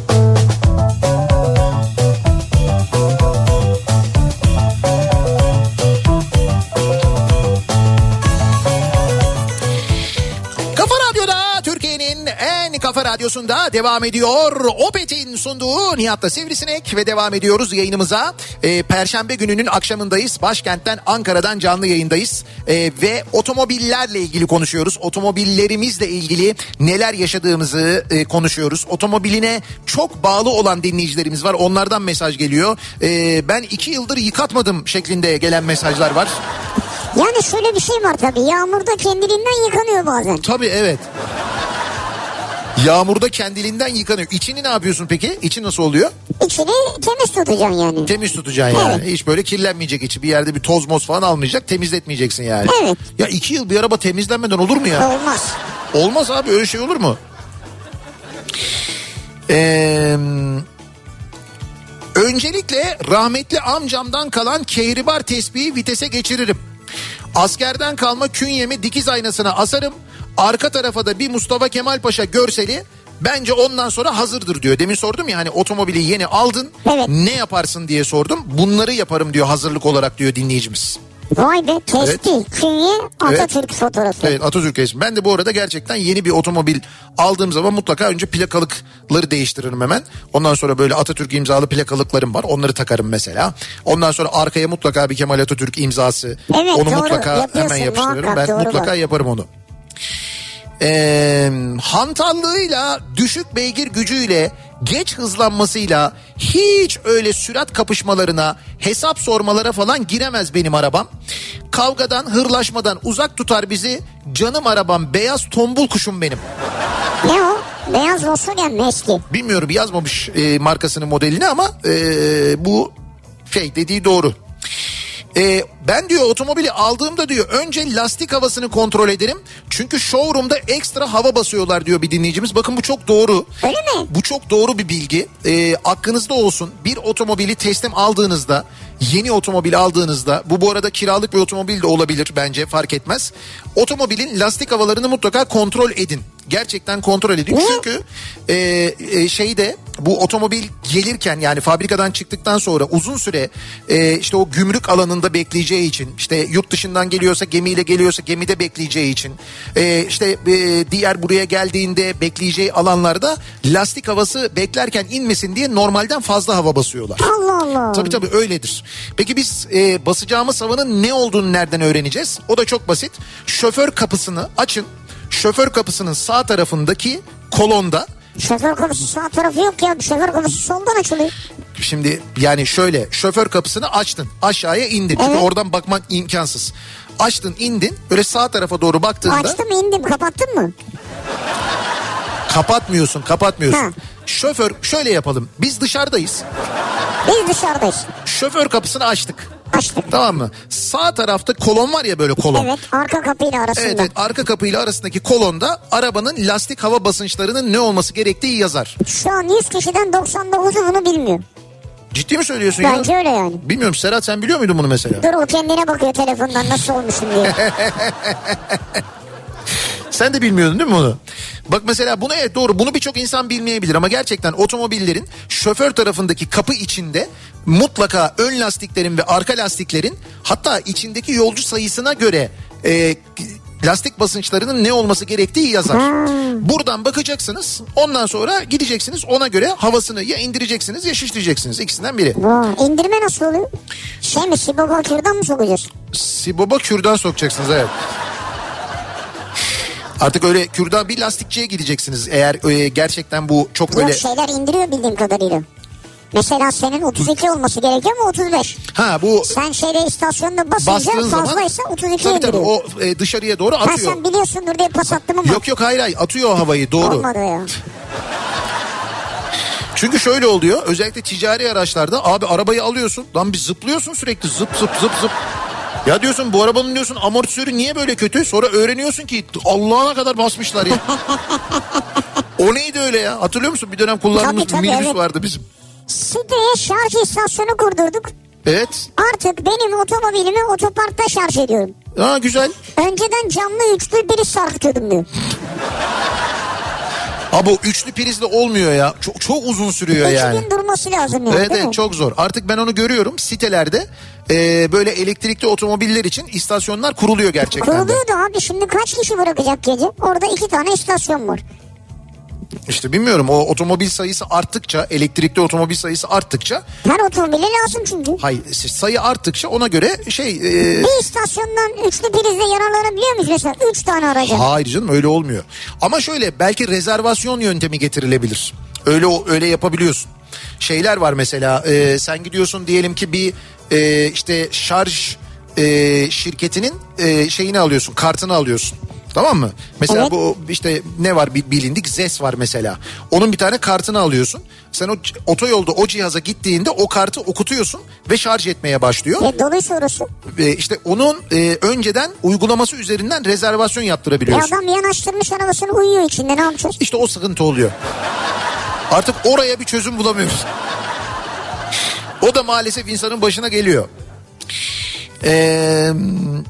radyosunda devam ediyor. Opet'in sunduğu Nihat'la Sivrisinek ve devam ediyoruz yayınımıza. Ee, Perşembe gününün akşamındayız. Başkentten Ankara'dan canlı yayındayız. Ee, ve otomobillerle ilgili konuşuyoruz. Otomobillerimizle ilgili neler yaşadığımızı e, konuşuyoruz. Otomobiline çok bağlı olan dinleyicilerimiz var. Onlardan mesaj geliyor. Ee, ben iki yıldır yıkatmadım şeklinde gelen mesajlar var.
Yani şöyle bir şey var tabii. Yağmurda kendiliğinden yıkanıyor bazen.
Tabii evet. Yağmurda kendiliğinden yıkanıyor. İçini ne yapıyorsun peki? İçi nasıl oluyor?
İçini temiz tutacaksın yani.
Temiz tutacaksın yani.
Evet.
Hiç böyle kirlenmeyecek içi. Bir yerde bir toz moz falan almayacak. Temizletmeyeceksin yani.
Evet.
Ya iki yıl bir araba temizlenmeden olur mu ya?
Olmaz.
Olmaz abi öyle şey olur mu? Ee, öncelikle rahmetli amcamdan kalan kehribar tespihi vitese geçiririm. Askerden kalma künyemi dikiz aynasına asarım. Arka tarafa da bir Mustafa Kemal Paşa görseli bence ondan sonra hazırdır diyor. Demin sordum ya hani otomobili yeni aldın
Evet.
ne yaparsın diye sordum. Bunları yaparım diyor hazırlık olarak diyor dinleyicimiz.
Vay be testi, künye, Atatürk fotoğrafı.
Evet Atatürk resmi. Ben de bu arada gerçekten yeni bir otomobil aldığım zaman mutlaka önce plakalıkları değiştiririm hemen. Ondan sonra böyle Atatürk imzalı plakalıklarım var. Onları takarım mesela. Ondan sonra arkaya mutlaka bir Kemal Atatürk imzası.
Evet,
onu
doğru.
mutlaka
Yapıyorsun,
hemen yapıştırırım.
muhakkak,
Ben mutlaka
var.
yaparım onu. Ee, hantallığıyla düşük beygir gücüyle geç hızlanmasıyla hiç öyle sürat kapışmalarına hesap sormalara falan giremez benim arabam. Kavgadan hırlaşmadan uzak tutar bizi canım arabam beyaz tombul kuşum benim.
Ne o? Beyaz Volkswagen mi eski?
Bilmiyorum yazmamış e, markasının modelini ama e, bu şey dediği doğru. E, ben diyor otomobili aldığımda diyor önce lastik havasını kontrol ederim. Çünkü showroom'da ekstra hava basıyorlar diyor bir dinleyicimiz. Bakın bu çok doğru.
Öyle mi?
Bu çok doğru bir bilgi. E, aklınızda olsun bir otomobili teslim aldığınızda yeni otomobil aldığınızda bu bu arada kiralık bir otomobil de olabilir bence fark etmez. Otomobilin lastik havalarını mutlaka kontrol edin. Gerçekten kontrol edin.
Niye?
Çünkü e, e, şeyde bu otomobil gelirken yani fabrikadan çıktıktan sonra uzun süre e, işte o gümrük alanında bekleyeceği için işte yurt dışından geliyorsa gemiyle geliyorsa gemide bekleyeceği için e, işte e, diğer buraya geldiğinde bekleyeceği alanlarda lastik havası beklerken inmesin diye normalden fazla hava basıyorlar.
Allah Allah.
Tabii tabii öyledir. Peki biz e, basacağımız havanın ne olduğunu nereden öğreneceğiz? O da çok basit. Şoför kapısını açın. Şoför kapısının sağ tarafındaki kolonda
Şoför kapısı sağ tarafı yok ya. Şoför kapısı soldan açılıyor.
Şimdi yani şöyle şoför kapısını açtın aşağıya indin. Çünkü
Evet.
oradan bakman imkansız. Açtın indin böyle sağ tarafa doğru baktığında
Açtım indim kapattın mı?
kapatmıyorsun kapatmıyorsun.
Ha.
Şoför şöyle yapalım biz dışarıdayız.
Biz dışarıdayız.
Şoför kapısını açtık.
Açtık.
Tamam mı? Sağ tarafta kolon var ya böyle kolon.
Evet arka kapıyla arasında.
Evet, evet arka kapıyla arasındaki kolonda arabanın lastik hava basınçlarının ne olması gerektiği yazar.
Şu an 100 kişiden 99'u bunu bilmiyor.
Ciddi mi söylüyorsun
Bence
ya?
öyle yani.
Bilmiyorum Serhat sen biliyor muydun bunu mesela?
Dur o kendine bakıyor telefondan nasıl olmuşum diye.
Sen de bilmiyordun değil mi bunu? Bak mesela bunu evet doğru bunu birçok insan bilmeyebilir ama gerçekten otomobillerin şoför tarafındaki kapı içinde mutlaka ön lastiklerin ve arka lastiklerin hatta içindeki yolcu sayısına göre e, lastik basınçlarının ne olması gerektiği yazar. Buradan bakacaksınız ondan sonra gideceksiniz ona göre havasını ya indireceksiniz ya şişleyeceksiniz ikisinden biri.
Vay, indirme nasıl oluyor? Şey mi Siboba kürdan mı sokacağız?
Siboba kürdan sokacaksınız evet. Artık öyle kürdan bir lastikçiye gideceksiniz eğer e, gerçekten bu çok böyle...
Yok şeyler indiriyor bildiğim kadarıyla. Mesela senin 32 olması gerekiyor mu 35?
Ha bu
Sen şeyde istasyonda basınca fazlaysa 32
tabii tabii o e, dışarıya doğru
Ha
atıyor.
sen biliyorsundur diye pas attım ama.
Yok yok hayır hayır atıyor havayı doğru.
Olmadı ya.
Çünkü şöyle oluyor özellikle ticari araçlarda abi arabayı alıyorsun lan bir zıplıyorsun sürekli zıp zıp zıp zıp. Ya diyorsun bu arabanın diyorsun amortisörü niye böyle kötü? Sonra öğreniyorsun ki Allah'ına kadar basmışlar ya. o neydi öyle ya? Hatırlıyor musun? Bir dönem kullandığımız
Tabii, tabii,
minibüs
evet.
vardı bizim.
Siteye şarj istasyonu kurdurduk.
Evet.
Artık benim otomobilimi otoparkta şarj ediyorum.
Ha güzel.
Önceden camlı üçlü biri sarkıtıyordum diyor.
Abi o üçlü prizle olmuyor ya. Çok çok uzun sürüyor
İki
yani.
gün durması lazım yani
Evet evet çok zor. Artık ben onu görüyorum sitelerde e, böyle elektrikli otomobiller için istasyonlar kuruluyor gerçekten de.
Kuruluyordu abi şimdi kaç kişi bırakacak gece? Orada iki tane istasyon var.
İşte bilmiyorum o otomobil sayısı arttıkça elektrikli otomobil sayısı arttıkça
Her otomobile lazım çünkü.
hayır sayı arttıkça ona göre şey e,
Bir istasyondan üçlü prizle yararlanabiliyor muyuz mesela? Üç tane aracı.
hayır canım öyle olmuyor. Ama şöyle belki rezervasyon yöntemi getirilebilir. Öyle öyle yapabiliyorsun. Şeyler var mesela e, sen gidiyorsun diyelim ki bir e, işte şarj e, şirketinin e, şeyini alıyorsun kartını alıyorsun. Tamam mı? Mesela
Evet.
bu işte ne var bilindik ZES var mesela. Onun bir tane kartını alıyorsun. Sen o otoyolda o cihaza gittiğinde o kartı okutuyorsun ve şarj etmeye başlıyor.
E, doluysa orası.
Ve işte onun e, önceden uygulaması üzerinden rezervasyon
E
yaptırabiliyorsun.
adam yanaştırmış arabasını uyuyor içinde ne yapacağız?
İşte o sıkıntı oluyor. Artık oraya bir çözüm bulamıyoruz. O da maalesef insanın başına geliyor. Ee,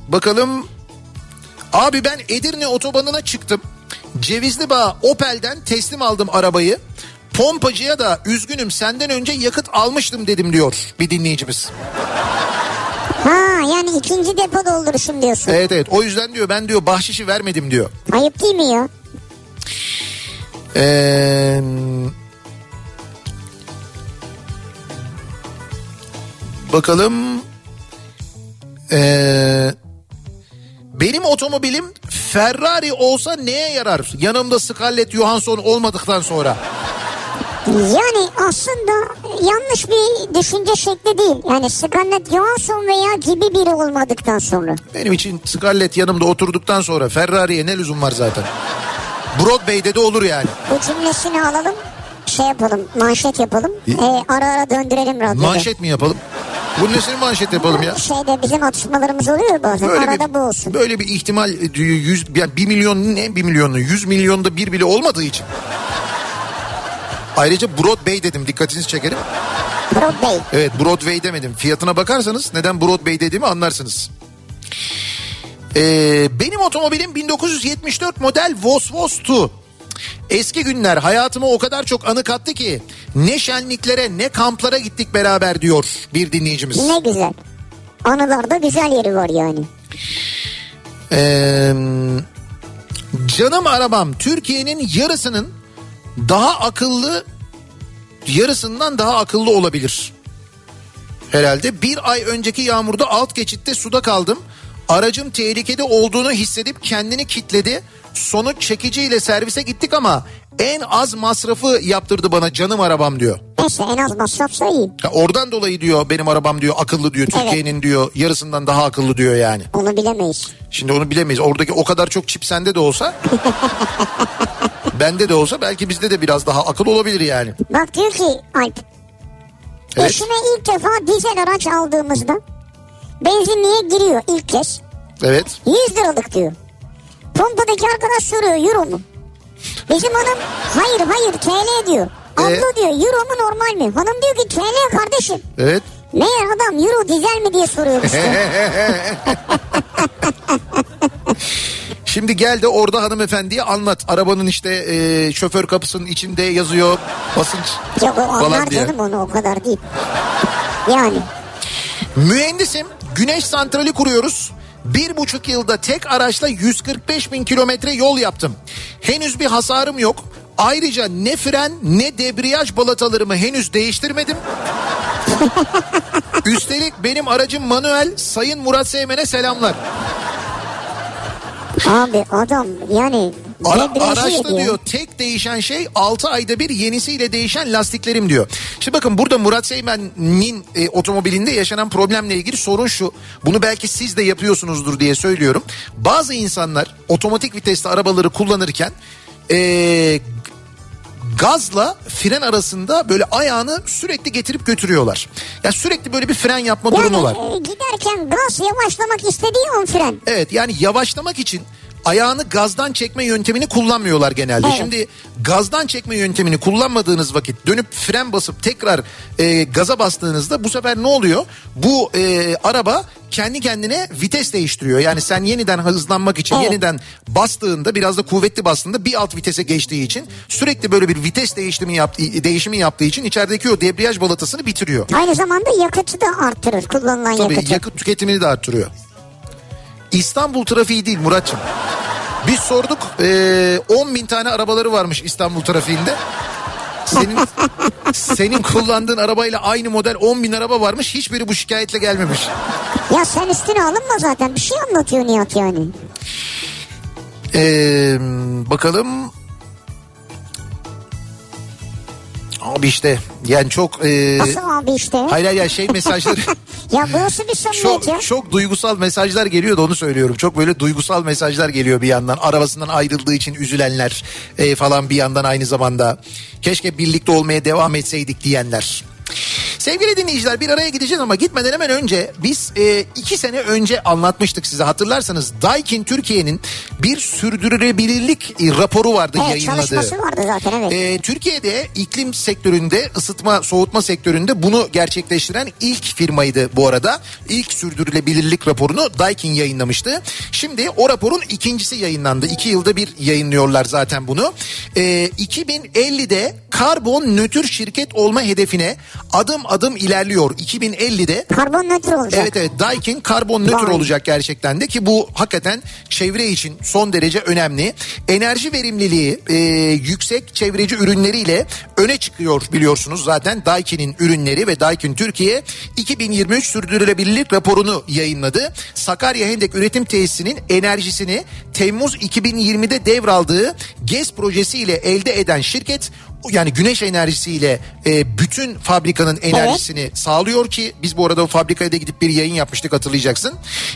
bakalım. Abi ben Edirne otobanına çıktım. Cevizli Bağ Opel'den teslim aldım arabayı. Pompacıya da üzgünüm senden önce yakıt almıştım dedim diyor bir dinleyicimiz.
Ha yani ikinci depo dolduruşum diyorsun.
Evet evet o yüzden diyor ben diyor bahşişi vermedim diyor.
Ayıp değil mi ya?
Ee, bakalım. Ee, benim otomobilim Ferrari olsa neye yarar? Yanımda Scarlett Johansson olmadıktan sonra.
Yani aslında yanlış bir düşünce şekli değil. Yani Scarlett Johansson veya gibi biri olmadıktan sonra.
Benim için Scarlett yanımda oturduktan sonra Ferrari'ye ne lüzum var zaten? Broadway'de de olur yani.
Bu cümlesini alalım. Şey yapalım manşet yapalım. Ee, ara ara döndürelim radyoda.
Manşet mi yapalım? Bu nesini manşet yapalım ya?
Şeyde bizim atışmalarımız oluyor ya bazen. Arada bu olsun.
Böyle bir ihtimal e, yüz, yani bir milyonun ne bir milyonun yüz milyonda bir bile olmadığı için. Ayrıca Broadway dedim dikkatinizi çekerim.
Broadway.
Evet Broadway demedim. Fiyatına bakarsanız neden Broadway dediğimi anlarsınız. Ee, benim otomobilim 1974 model Vosvos Eski günler hayatıma o kadar çok anı kattı ki ne şenliklere ne kamplara gittik beraber diyor bir dinleyicimiz.
Ne güzel. Anılarda güzel yeri var yani.
Ee, canım arabam Türkiye'nin yarısının daha akıllı yarısından daha akıllı olabilir. Herhalde bir ay önceki yağmurda alt geçitte suda kaldım. Aracım tehlikede olduğunu hissedip kendini kitledi. Sonuç çekiciyle servise gittik ama en az masrafı yaptırdı bana canım arabam diyor.
Neyse en az masrafsa iyi.
Ya oradan dolayı diyor benim arabam diyor akıllı diyor. Türkiye'nin diyor yarısından daha akıllı diyor yani.
Onu bilemeyiz.
Şimdi onu bilemeyiz. Oradaki o kadar çok çip sende de olsa bende de olsa belki bizde de biraz daha akıl olabilir yani.
Bak diyor ki Alp.
Evet.
Eşime ilk defa dizel araç aldığımızda benzinliğe giriyor ilk kez.
Evet.
100 liralık diyor. Pompadaki arkadaş soruyor euro mu? Bizim hanım hayır hayır TL diyor. Abla
Ee?
diyor euro mu normal mi? Hanım diyor ki TL kardeşim.
Evet.
Meğer adam euro dizel mi diye soruyormuş.
Şimdi gel de orada hanımefendiye anlat. Arabanın işte e, şoför kapısının içinde yazıyor basınç
Yok o
falan diye.
canım onu o kadar değil. Yani
Mühendisim güneş santrali kuruyoruz. Bir buçuk yılda tek araçla 145 bin kilometre yol yaptım. Henüz bir hasarım yok. Ayrıca ne fren ne debriyaj balatalarımı henüz değiştirmedim. Üstelik benim aracım manuel. Sayın Murat Seymen'e selamlar.
abi adam yani
Ara, araçta diyor tek değişen şey 6 ayda bir yenisiyle değişen lastiklerim diyor. Şimdi bakın burada Murat Seymen'in e, otomobilinde yaşanan problemle ilgili sorun şu. Bunu belki siz de yapıyorsunuzdur diye söylüyorum. Bazı insanlar otomatik vitesli arabaları kullanırken e, gazla fren arasında böyle ayağını sürekli getirip götürüyorlar. Ya sürekli böyle bir fren yapma durumu var.
Yani e, giderken gaz yavaşlamak istediği an fren.
Evet yani yavaşlamak için ayağını gazdan çekme yöntemini kullanmıyorlar genelde.
Evet.
Şimdi gazdan çekme yöntemini kullanmadığınız vakit dönüp fren basıp tekrar e, gaza bastığınızda bu sefer ne oluyor? Bu e, araba kendi kendine vites değiştiriyor. Yani sen yeniden hızlanmak için
Evet.
yeniden bastığında biraz da kuvvetli bastığında bir alt vitese geçtiği için sürekli böyle bir vites değişimi yaptığı, değişimi yaptığı için içerideki o debriyaj balatasını bitiriyor.
Aynı zamanda yakıtı da arttırır kullanılan
Tabii
yakıtı.
yakıt tüketimini de arttırıyor. İstanbul trafiği değil Muratçım. Biz sorduk eee, 10 bin tane arabaları varmış İstanbul trafiğinde. Senin senin kullandığın arabayla aynı model 10 bin araba varmış. Hiçbiri bu şikayetle gelmemiş.
Ya sen üstüne alınma zaten bir şey anlatıyor Nihat yani.
Eee, bakalım. Abi işte yani çok eee
Nasıl abi işte?
hayır hayır şey mesajları
Ya bu nasıl bir samimiyet ya?
çok çok duygusal mesajlar geliyor da onu söylüyorum. Çok böyle duygusal mesajlar geliyor bir yandan. Arabasından ayrıldığı için üzülenler e, falan bir yandan aynı zamanda. Keşke birlikte olmaya devam etseydik diyenler. Sevgili dinleyiciler bir araya gideceğiz ama gitmeden hemen önce biz e, iki sene önce anlatmıştık size hatırlarsanız Daikin Türkiye'nin bir sürdürülebilirlik e, raporu vardı
Evet
yayınladığı.
çalışması vardı zaten evet.
Ee, Türkiye'de iklim sektöründe ısıtma soğutma sektöründe bunu gerçekleştiren ilk firmaydı bu arada. İlk sürdürülebilirlik raporunu Daikin yayınlamıştı. Şimdi o raporun ikincisi yayınlandı. İki yılda bir yayınlıyorlar zaten bunu. Ee, 2050'de karbon nötr şirket olma hedefine adım adım ilerliyor. 2050'de
Karbon nötr olacak.
Evet evet Daikin karbon nötr olacak gerçekten de ki bu hakikaten çevre için son derece önemli. Enerji verimliliği e, yüksek çevreci ürünleriyle öne çıkıyor biliyorsunuz zaten Daikin'in ürünleri ve Daikin Türkiye 2023 sürdürülebilirlik raporunu yayınladı. Sakarya Hendek Üretim Tesisinin enerjisini Temmuz 2020'de devraldığı GES projesiyle elde eden şirket yani güneş enerjisiyle e, bütün fabrikanın enerjisini sağlıyor ki biz bu arada o fabrikaya da gidip bir yayın yapmıştık hatırlayacaksın.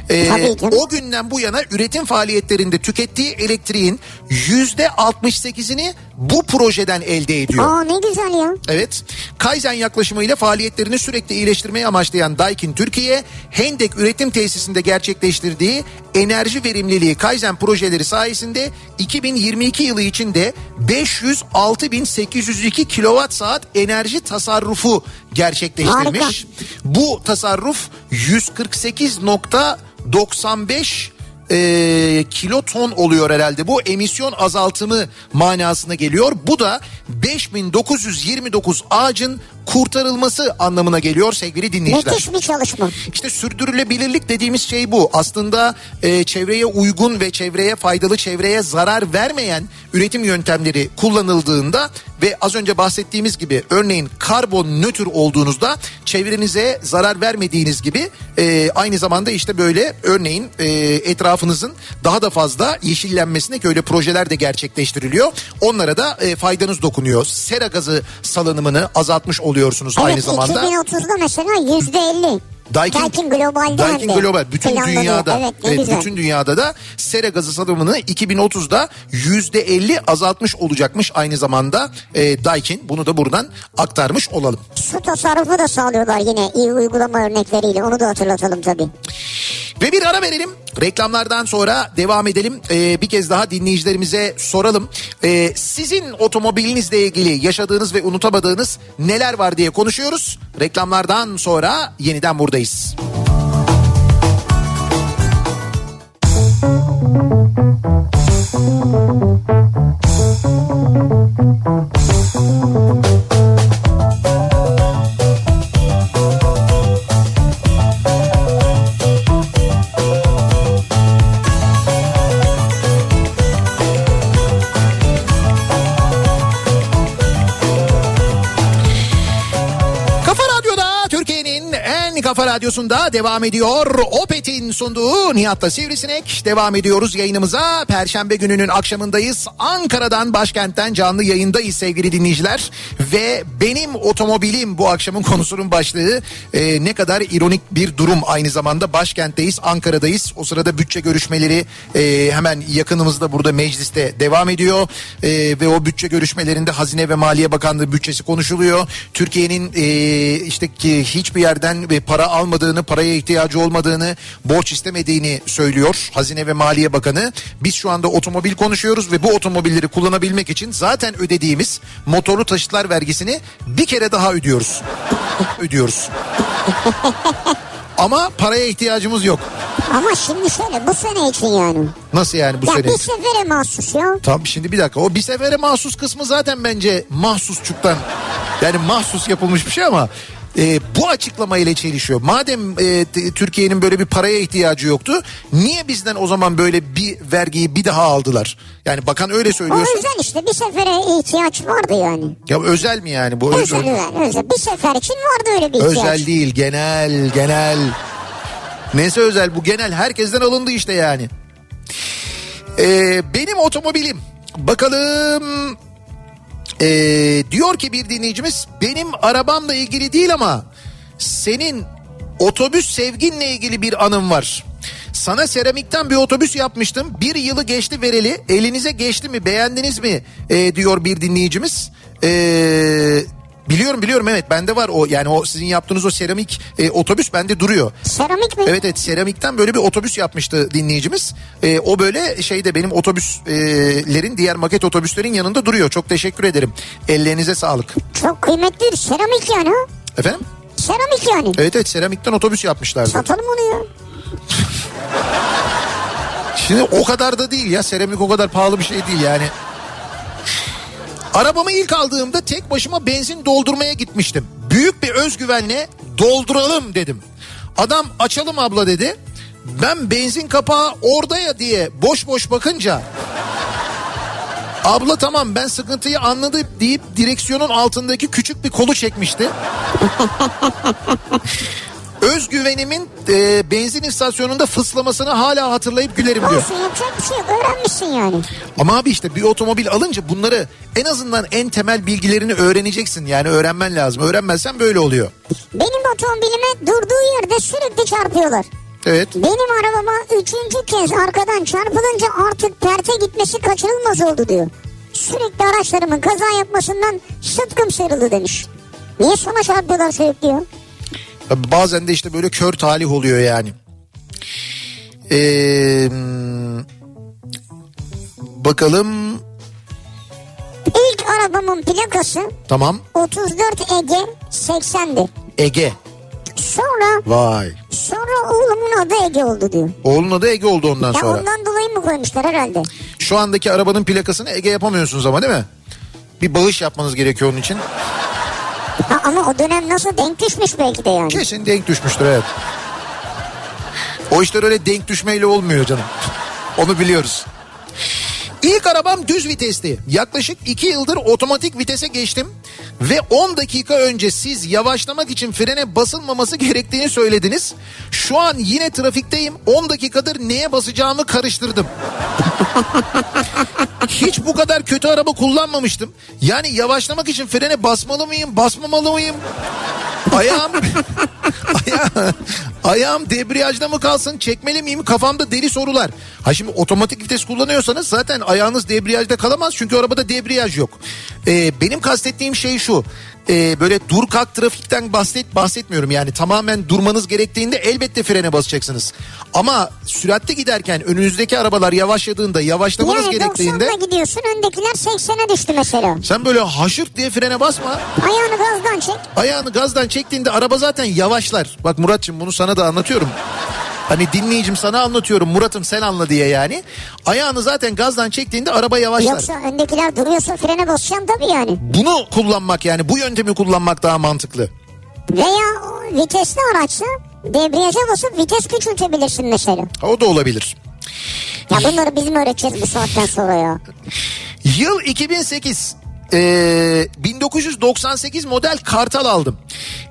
E,
Tabii
o günden bu yana üretim faaliyetlerinde tükettiği elektriğin yüzde 68'ini bu projeden elde ediyor.
Aa ne güzel ya.
Evet. Kaizen yaklaşımıyla faaliyetlerini sürekli iyileştirmeye amaçlayan Daikin Türkiye, Hendek üretim tesisinde gerçekleştirdiği enerji verimliliği Kaizen projeleri sayesinde 2022 yılı içinde 506.802 kilowatt saat enerji tasarrufu gerçekleştirmiş.
Harika.
Bu tasarruf 148.95 e, kiloton oluyor herhalde. Bu emisyon azaltımı manasına geliyor. Bu da 5929 ağacın kurtarılması anlamına geliyor sevgili dinleyiciler.
Müthiş bir çalışma.
İşte sürdürülebilirlik dediğimiz şey bu. Aslında e, çevreye uygun ve çevreye faydalı, çevreye zarar vermeyen üretim yöntemleri kullanıldığında ve az önce bahsettiğimiz gibi örneğin karbon nötr olduğunuzda çevrenize zarar vermediğiniz gibi e, aynı zamanda işte böyle örneğin e, etrafınızın daha da fazla yeşillenmesine öyle projeler de gerçekleştiriliyor. Onlara da e, faydanız dokunuyor. Sera gazı salınımını azaltmış oluyorsunuz
Evet
aynı zamanda.
2030'da mesela yüzde elli.
Daikin,
Daikin globalde
Daikin
hem de
global bütün
planlanıyor.
dünyada
Evet
evet,
güzel.
bütün dünyada da sera gazı salımını 2030'da yüzde 50 azaltmış olacakmış aynı zamanda e, Daikin bunu da buradan aktarmış olalım.
Su tasarrufu da sağlıyorlar yine iyi uygulama örnekleriyle onu da hatırlatalım tabii.
Ve bir ara verelim. Reklamlardan sonra devam edelim. Ee, bir kez daha dinleyicilerimize soralım. Ee, sizin otomobilinizle ilgili yaşadığınız ve unutamadığınız neler var diye konuşuyoruz. Reklamlardan sonra yeniden buradayız. Kafa Radyosu'nda devam ediyor. Opet'in sunduğu Nihat'la Sivrisinek. Devam ediyoruz yayınımıza. Perşembe gününün akşamındayız. Ankara'dan başkentten canlı yayındayız sevgili dinleyiciler. Ve benim otomobilim bu akşamın konusunun başlığı. Ee, ne kadar ironik bir durum aynı zamanda. Başkentteyiz, Ankara'dayız. O sırada bütçe görüşmeleri e, hemen yakınımızda burada mecliste devam ediyor. E, ve o bütçe görüşmelerinde Hazine ve Maliye Bakanlığı bütçesi konuşuluyor. Türkiye'nin e, işte ki hiçbir yerden e, para almadığını, paraya ihtiyacı olmadığını, borç istemediğini söylüyor Hazine ve Maliye Bakanı. Biz şu anda otomobil konuşuyoruz ve bu otomobilleri kullanabilmek için zaten ödediğimiz motorlu taşıtlar vergisini bir kere daha ödüyoruz. ödüyoruz. Ama paraya ihtiyacımız yok.
Ama şimdi şöyle bu sene için yani.
Nasıl yani bu
ya
sene?
bir sefere mahsus ya.
Tamam şimdi bir dakika o bir sefere mahsus kısmı zaten bence mahsusçuktan yani mahsus yapılmış bir şey ama e, bu açıklama ile çelişiyor. Madem e, Türkiye'nin böyle bir paraya ihtiyacı yoktu niye bizden o zaman böyle bir vergiyi bir daha aldılar? Yani bakan öyle
O
söylüyorsa
yüzden işte bir sefere ihtiyaç vardı yani.
ya özel mi yani bu?
Özel, özel, özel. Bir sefer için vardı öyle bir ihtiyaç.
Özel değil genel genel. Neyse özel bu genel herkesten alındı işte yani. Ee, benim otomobilim bakalım ee, diyor ki bir dinleyicimiz benim arabamla ilgili değil ama senin otobüs sevginle ilgili bir anım var. Sana seramikten bir otobüs yapmıştım. Bir yılı geçti vereli. Elinize geçti mi beğendiniz mi Ee, diyor bir dinleyicimiz. Ee, biliyorum biliyorum evet bende var o yani o sizin yaptığınız o seramik e, otobüs bende duruyor.
Seramik mi?
Evet evet seramikten böyle bir otobüs yapmıştı dinleyicimiz. Ee, o böyle şeyde benim otobüslerin diğer maket otobüslerin yanında duruyor. Çok teşekkür ederim. Ellerinize sağlık.
Çok kıymetli seramik yani.
Efendim?
Seramik yani.
Evet evet seramikten otobüs yapmışlardı.
Satalım onu ya.
Şimdi o kadar da değil ya seramik o kadar pahalı bir şey değil yani. Arabamı ilk aldığımda tek başıma benzin doldurmaya gitmiştim. Büyük bir özgüvenle dolduralım dedim. Adam açalım abla dedi. Ben benzin kapağı orada ya diye boş boş bakınca Abla tamam ben sıkıntıyı anladım deyip direksiyonun altındaki küçük bir kolu çekmişti. Özgüvenimin e, benzin istasyonunda fıslamasını hala hatırlayıp gülerim diyor.
Olsun yapacak bir şey yok. Öğrenmişsin yani.
Ama abi işte bir otomobil alınca bunları en azından en temel bilgilerini öğreneceksin. Yani öğrenmen lazım. Öğrenmezsen böyle oluyor.
Benim otomobilime durduğu yerde sürekli çarpıyorlar.
Evet.
Benim arabama üçüncü kez arkadan çarpılınca artık perte gitmesi kaçınılmaz oldu diyor. Sürekli araçlarımın kaza yapmasından sıtkım sarıldı demiş. Niye sana çarpıyorlar sürekli ya?
Tabii Bazen de işte böyle kör talih oluyor yani. Ee, bakalım.
İlk arabamın plakası
Tamam.
34 Ege 80'di.
Ege.
Sonra
Vay.
sonra oğlumun adı Ege oldu diyor.
Oğlun adı Ege oldu ondan
Ya
sonra.
ondan dolayı mı koymuşlar herhalde?
Şu andaki arabanın plakasını Ege yapamıyorsunuz ama değil mi? Bir bağış yapmanız gerekiyor onun için.
Ama o dönem nasıl denk düşmüş belki de yani.
Kesin denk düşmüştür evet. O işler öyle denk düşmeyle olmuyor canım. Onu biliyoruz. İlk arabam düz vitesti. Yaklaşık 2 yıldır otomatik vitese geçtim. Ve 10 dakika önce siz yavaşlamak için frene basılmaması gerektiğini söylediniz. Şu an yine trafikteyim. 10 dakikadır neye basacağımı karıştırdım. Hiç bu kadar kötü araba kullanmamıştım. Yani yavaşlamak için frene basmalı mıyım, basmamalı mıyım? Ayağım ayağım, ayağım debriyajda mı kalsın çekmeli miyim kafamda deli sorular. Ha şimdi otomatik vites kullanıyorsanız zaten ayağınız debriyajda kalamaz çünkü arabada debriyaj yok. Ee, benim kastettiğim şey şu e, böyle dur kalk trafikten bahset bahsetmiyorum yani tamamen durmanız gerektiğinde elbette frene basacaksınız. Ama süratte giderken önünüzdeki arabalar yavaşladığında yavaşlamanız
Yani
gerektiğinde
90'da gidiyorsun öndekiler 80'e düştü mesela.
sen böyle haşırt diye frene basma.
Ayağını gazdan çek.
Ayağını gazdan çektiğinde araba zaten yavaşlar. Bak Muratçım bunu sana da anlatıyorum. Hani dinleyicim sana anlatıyorum Murat'ım sen anla diye yani. Ayağını zaten gazdan çektiğinde araba yavaşlar.
Yoksa öndekiler duruyorsa frene basacaksın tabii yani.
Bunu kullanmak yani bu yöntemi kullanmak daha mantıklı.
Veya vitesli araçsa debriyaja basıp vites küçültebilirsin mesela.
O da olabilir.
Ya bunları bizim öğreteceğiz bu saatten sonra ya.
Yıl 2008. Ee, 1998 model Kartal aldım.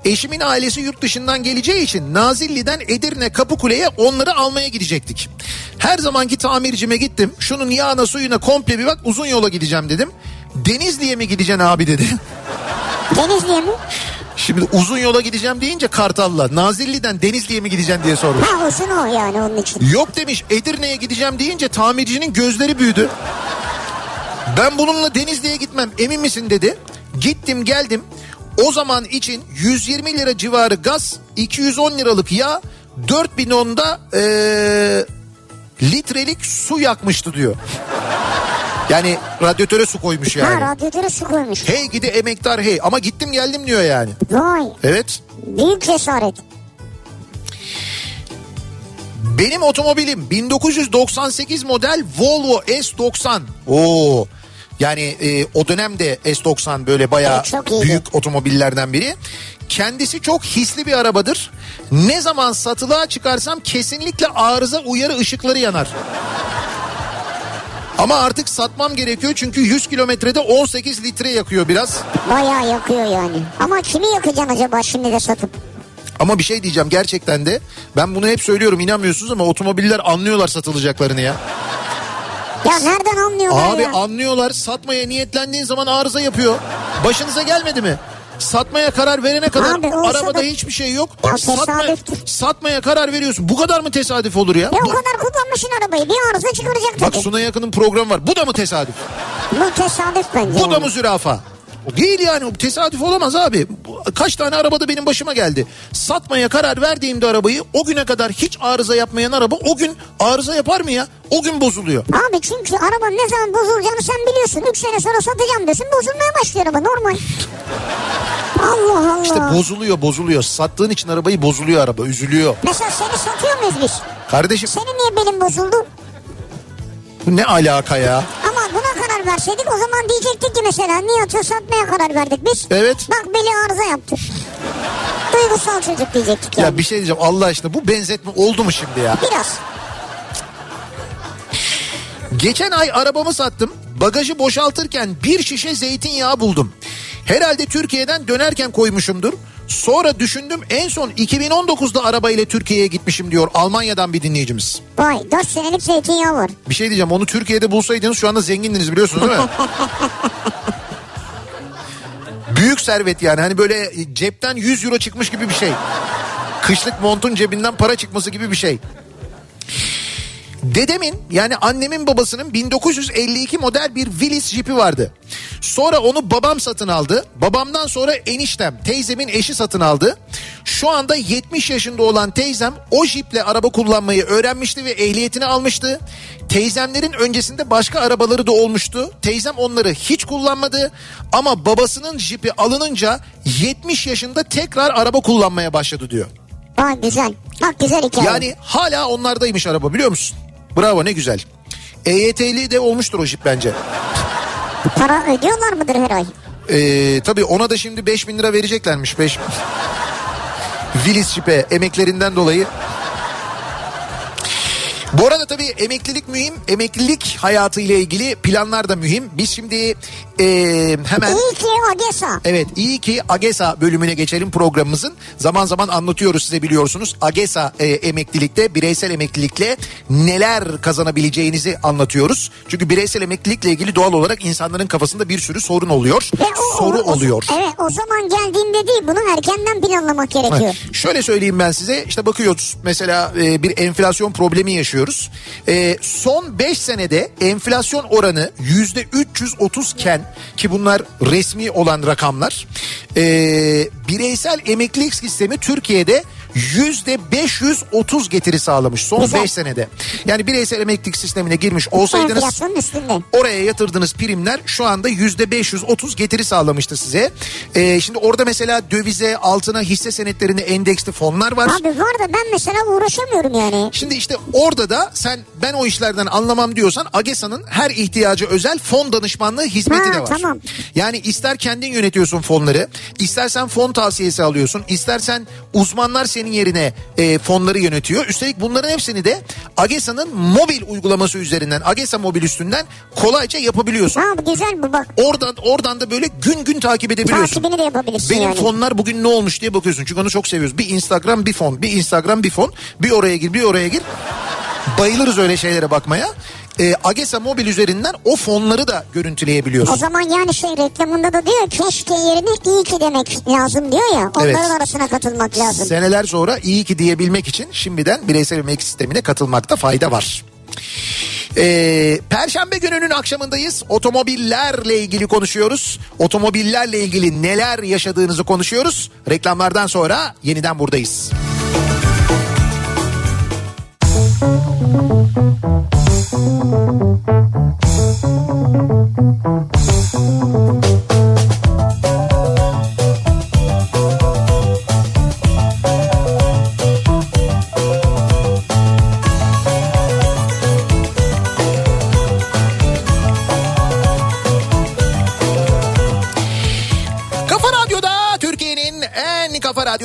Eşimin ailesi yurt dışından geleceği için Nazilli'den Edirne Kapıkule'ye onları almaya gidecektik. Her zamanki tamircime gittim. Şunun yağına suyuna komple bir bak uzun yola gideceğim dedim. Denizli'ye mi gideceksin abi dedi.
Denizli'ye mi?
Şimdi uzun yola gideceğim deyince Kartal'la Nazilli'den Denizli'ye mi gideceksin diye sormuş.
Ha uzun o yani onun için.
Yok demiş Edirne'ye gideceğim deyince tamircinin gözleri büyüdü. Ben bununla Denizli'ye gitmem emin misin dedi. Gittim geldim. O zaman için 120 lira civarı gaz, 210 liralık yağ, 4000 onda ee, litrelik su yakmıştı diyor. Yani radyatöre su koymuş yani.
Ha radyatöre su koymuş.
Hey gidi emektar hey ama gittim geldim diyor yani.
Vay
Evet.
büyük cesaret.
Benim otomobilim 1998 model Volvo S90. Oo. Yani e, o dönemde S90 böyle bayağı
Evet,
büyük otomobillerden biri. Kendisi çok hisli bir arabadır. Ne zaman satılığa çıkarsam kesinlikle arıza uyarı ışıkları yanar. Ama artık satmam gerekiyor çünkü 100 kilometrede 18 litre yakıyor biraz.
Bayağı yakıyor yani. Ama kimi yakacaksın acaba şimdi de satıp?
Ama bir şey diyeceğim gerçekten de ben bunu hep söylüyorum inanmıyorsunuz ama otomobiller anlıyorlar satılacaklarını ya.
Ya nereden anlıyorlar
Abi
ya?
anlıyorlar satmaya niyetlendiğin zaman arıza yapıyor. Başınıza gelmedi mi? Satmaya karar verene kadar
Abi
arabada
da-
hiçbir şey yok.
Ya
Satma, satmaya karar veriyorsun. Bu kadar mı tesadüf olur ya?
Ya
Bu-
o kadar kullanmışsın arabayı bir arıza çıkaracak
bak. Suna Yakın'ın programı var. Bu da mı tesadüf?
Bu tesadüf bence.
Bu da
yani.
mı zürafa? Değil yani tesadüf olamaz abi. Kaç tane arabada benim başıma geldi. Satmaya karar verdiğimde arabayı o güne kadar hiç arıza yapmayan araba o gün arıza yapar mı ya? O gün bozuluyor.
Abi çünkü arabanın ne zaman bozulacağını sen biliyorsun. 3 sene sonra satacağım diyorsun bozulmaya başlıyor araba normal. Allah Allah.
İşte bozuluyor bozuluyor. Sattığın için arabayı bozuluyor araba üzülüyor.
Mesela seni satıyor muyuz biz?
Kardeşim
Senin niye belin bozuldu?
bu ne alaka ya?
Karar verseydik o zaman diyecektik ki mesela Nihat'ı satmaya karar verdik biz.
Evet.
Bak beli arıza yaptı. Duygusal çocuk diyecektik yani.
Ya bir şey diyeceğim Allah aşkına bu benzetme oldu mu şimdi ya?
Biraz.
Geçen ay arabamı sattım. Bagajı boşaltırken bir şişe zeytinyağı buldum. Herhalde Türkiye'den dönerken koymuşumdur. Sonra düşündüm en son 2019'da arabayla Türkiye'ye gitmişim diyor Almanya'dan bir dinleyicimiz.
Vay 4 senelik zeytinyağı var.
Bir şey diyeceğim onu Türkiye'de bulsaydınız şu anda zengindiniz biliyorsunuz değil mi? Büyük servet yani hani böyle cepten 100 euro çıkmış gibi bir şey. Kışlık montun cebinden para çıkması gibi bir şey. Dedemin yani annemin babasının 1952 model bir Willys jipi vardı. Sonra onu babam satın aldı. Babamdan sonra eniştem, teyzemin eşi satın aldı. Şu anda 70 yaşında olan teyzem o jiple araba kullanmayı öğrenmişti ve ehliyetini almıştı. Teyzemlerin öncesinde başka arabaları da olmuştu. Teyzem onları hiç kullanmadı ama babasının jipi alınınca 70 yaşında tekrar araba kullanmaya başladı diyor.
Vay güzel. Bak güzel hikaye.
Yani hala onlardaymış araba biliyor musun? Bravo ne güzel. EYT'li de olmuştur o jip bence.
Para ödüyorlar mıdır her ay?
Ee, tabii ona da şimdi 5 bin lira vereceklermiş. 5 Willis jipe emeklerinden dolayı. Bu arada tabii emeklilik mühim. Emeklilik hayatı ile ilgili planlar da mühim. Biz şimdi e, hemen...
İyi ki Agesa.
Evet iyi ki AGESA bölümüne geçelim programımızın. Zaman zaman anlatıyoruz size biliyorsunuz. AGESA e, emeklilikte bireysel emeklilikle neler kazanabileceğinizi anlatıyoruz. Çünkü bireysel emeklilikle ilgili doğal olarak insanların kafasında bir sürü sorun oluyor.
Ve o-
Soru
o- o-
oluyor.
Evet o zaman geldiğinde değil bunu erkenden planlamak gerekiyor.
Şöyle söyleyeyim ben size işte bakıyoruz mesela e, bir enflasyon problemi yaşıyoruz. E, son 5 senede enflasyon oranı yüzde 330 iken ki bunlar resmi olan rakamlar. E, bireysel emeklilik sistemi Türkiye'de yüzde 530 getiri sağlamış son
Güzel.
5 senede. Yani bireysel emeklilik sistemine girmiş olsaydınız oraya yatırdığınız primler şu anda yüzde 530 getiri sağlamıştı size. Ee, şimdi orada mesela dövize, altına, hisse senetlerine endeksli fonlar var.
Abi var da ben mesela uğraşamıyorum yani.
Şimdi işte orada da sen ben o işlerden anlamam diyorsan AGESA'nın her ihtiyacı özel fon danışmanlığı hizmeti
Ha,
de var.
tamam.
Yani ister kendin yönetiyorsun fonları, istersen fon tavsiyesi alıyorsun, istersen uzmanlar seni kişilerin yerine e, fonları yönetiyor. Üstelik bunların hepsini de AGESA'nın mobil uygulaması üzerinden AGESA mobil üstünden kolayca yapabiliyorsun.
Ha bu güzel bu bak.
Oradan oradan da böyle gün gün takip edebiliyorsun.
Takibini de yapabilirsin
Benim
yani.
fonlar bugün ne olmuş diye bakıyorsun. Çünkü onu çok seviyoruz. Bir Instagram bir fon. Bir Instagram bir fon. Bir oraya gir bir oraya gir. Bayılırız öyle şeylere bakmaya. Ee, Agesa mobil üzerinden o fonları da görüntüleyebiliyorsun.
O zaman yani şey reklamında da diyor keşke yerine iyi ki demek lazım diyor ya. Onların
Evet.
arasına katılmak lazım.
Seneler sonra iyi ki diyebilmek için şimdiden bireysel emeklilik sistemine katılmakta fayda var. Ee, Perşembe gününün akşamındayız. Otomobillerle ilgili konuşuyoruz. Otomobillerle ilgili neler yaşadığınızı konuşuyoruz. Reklamlardan sonra yeniden buradayız. Kafa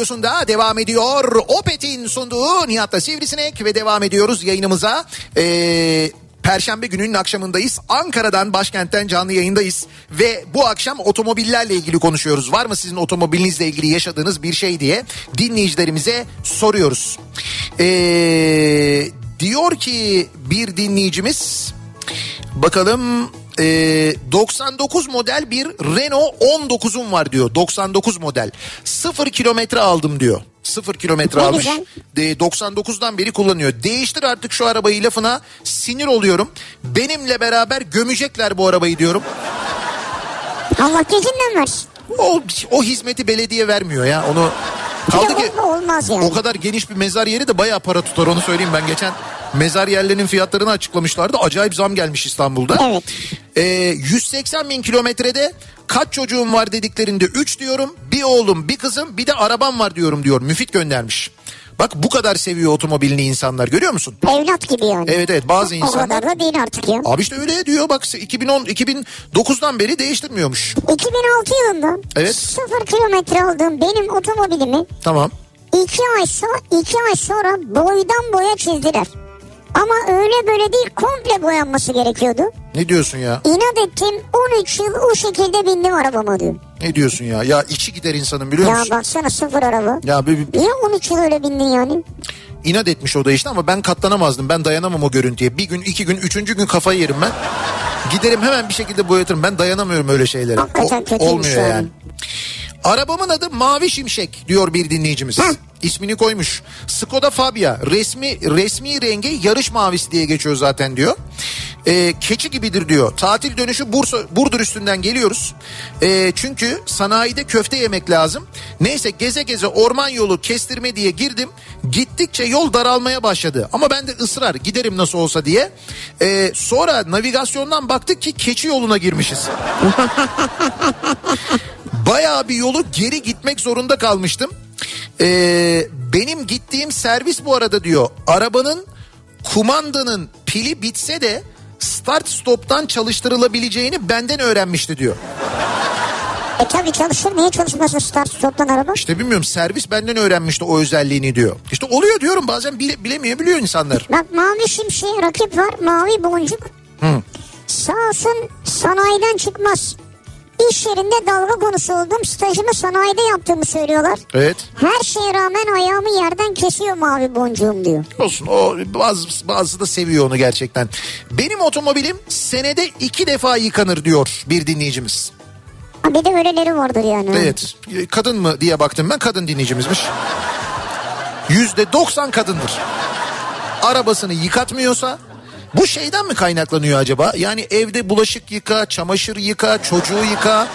radyosunda devam ediyor. Opet'in sunduğu Nihat'la Sivrisinek ve devam ediyoruz yayınımıza. Ee, Perşembe gününün akşamındayız. Ankara'dan başkentten canlı yayındayız. Ve bu akşam otomobillerle ilgili konuşuyoruz. Var mı sizin otomobilinizle ilgili yaşadığınız bir şey diye dinleyicilerimize soruyoruz. Ee, diyor ki bir dinleyicimiz bakalım ee, 99 model bir Renault 19'um var diyor. 99 model. 0 kilometre aldım diyor. 0 kilometre almış. De, 99'dan beri kullanıyor. Değiştir artık şu arabayı lafına sinir oluyorum. Benimle beraber gömecekler bu arabayı diyorum.
Allah gecinden versin.
O, o hizmeti belediye vermiyor ya. Onu kaldı ki
olmaz yani.
o kadar geniş bir mezar yeri de bayağı para tutar onu söyleyeyim ben geçen mezar yerlerinin fiyatlarını açıklamışlardı. Acayip zam gelmiş İstanbul'da.
Evet.
Ee, 180 bin kilometrede kaç çocuğum var dediklerinde 3 diyorum. Bir oğlum bir kızım bir de arabam var diyorum diyor. Müfit göndermiş. Bak bu kadar seviyor otomobilini insanlar görüyor musun?
Evlat gibi yani.
Evet evet bazı
O
insanlar.
kadar da değil artık ya.
Abi işte öyle diyor bak 2010 2009'dan beri değiştirmiyormuş.
2006 yılında
Evet.
sıfır kilometre aldığım benim otomobilimi
Tamam.
iki ay sonra iki ay sonra boydan boya çizdiler. Ama öyle böyle değil komple boyanması gerekiyordu.
Ne diyorsun ya?
İnat ettim 13 yıl o şekilde bindim arabama diyor.
Ne diyorsun ya? Ya içi gider insanın biliyor
Ya
musun?
baksana sıfır araba.
Ya bir, bir-
Niye 13 yıl öyle bindin yani?
inat etmiş o da işte ama ben katlanamazdım. Ben dayanamam o görüntüye. Bir gün, iki gün, üçüncü gün kafayı yerim ben. Giderim hemen bir şekilde boyatırım. Ben dayanamıyorum öyle şeylere.
Hakikaten kötüymüş
olmuyor
yani.
yani. Arabamın adı Mavi Şimşek diyor bir dinleyicimiz.
Heh.
İsmini koymuş. Skoda Fabia resmi resmi rengi yarış mavisi diye geçiyor zaten diyor. Ee, keçi gibidir diyor. Tatil dönüşü Bursa Burdur üstünden geliyoruz. Ee, çünkü sanayide köfte yemek lazım. Neyse geze geze orman yolu kestirme diye girdim. Gittikçe yol daralmaya başladı. Ama ben de ısrar giderim nasıl olsa diye. Ee, sonra navigasyondan baktık ki keçi yoluna girmişiz. Bayağı bir yolu geri gitmek zorunda kalmıştım. Ee, benim gittiğim servis bu arada diyor. Arabanın kumandanın pili bitse de start stop'tan çalıştırılabileceğini benden öğrenmişti diyor.
E tabi çalışır niye çalışmasın start stop'tan araba?
İşte bilmiyorum servis benden öğrenmişti o özelliğini diyor. İşte oluyor diyorum bazen bile, bilemiyor biliyor insanlar.
Bak mavi şimşeğe rakip var mavi boncuk. Sağ olsun sanayiden çıkmaz. İş yerinde dalga konusu oldum. Stajımı sanayide yaptığımı söylüyorlar.
Evet.
Her şeye rağmen ayağımı yerden kesiyor mavi boncuğum diyor.
Olsun o bazı, bazısı da seviyor onu gerçekten. Benim otomobilim senede iki defa yıkanır diyor bir dinleyicimiz.
Bir de öyleleri vardır yani.
Evet. Kadın mı diye baktım ben. Kadın dinleyicimizmiş. Yüzde doksan kadındır. Arabasını yıkatmıyorsa bu şeyden mi kaynaklanıyor acaba? Yani evde bulaşık yıka, çamaşır yıka, çocuğu yıka,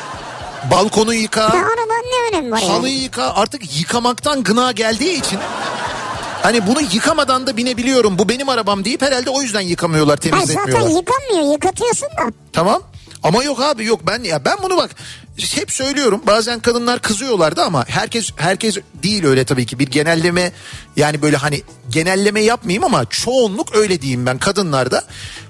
balkonu
Ya
yıka,
arabanın ne önemi var yani?
halıyı yıka. Artık yıkamaktan gına geldiği için hani bunu yıkamadan da binebiliyorum. Bu benim arabam deyip herhalde o yüzden yıkamıyorlar,
Ha, zaten
temizletmiyorlar.
yıkanmıyor yıkatıyorsun da.
Tamam. Ama yok abi yok ben ya ben bunu bak hep söylüyorum bazen kadınlar kızıyorlardı ama herkes herkes değil öyle tabii ki bir genelleme yani böyle hani genelleme yapmayayım ama çoğunluk öyle diyeyim ben kadınlarda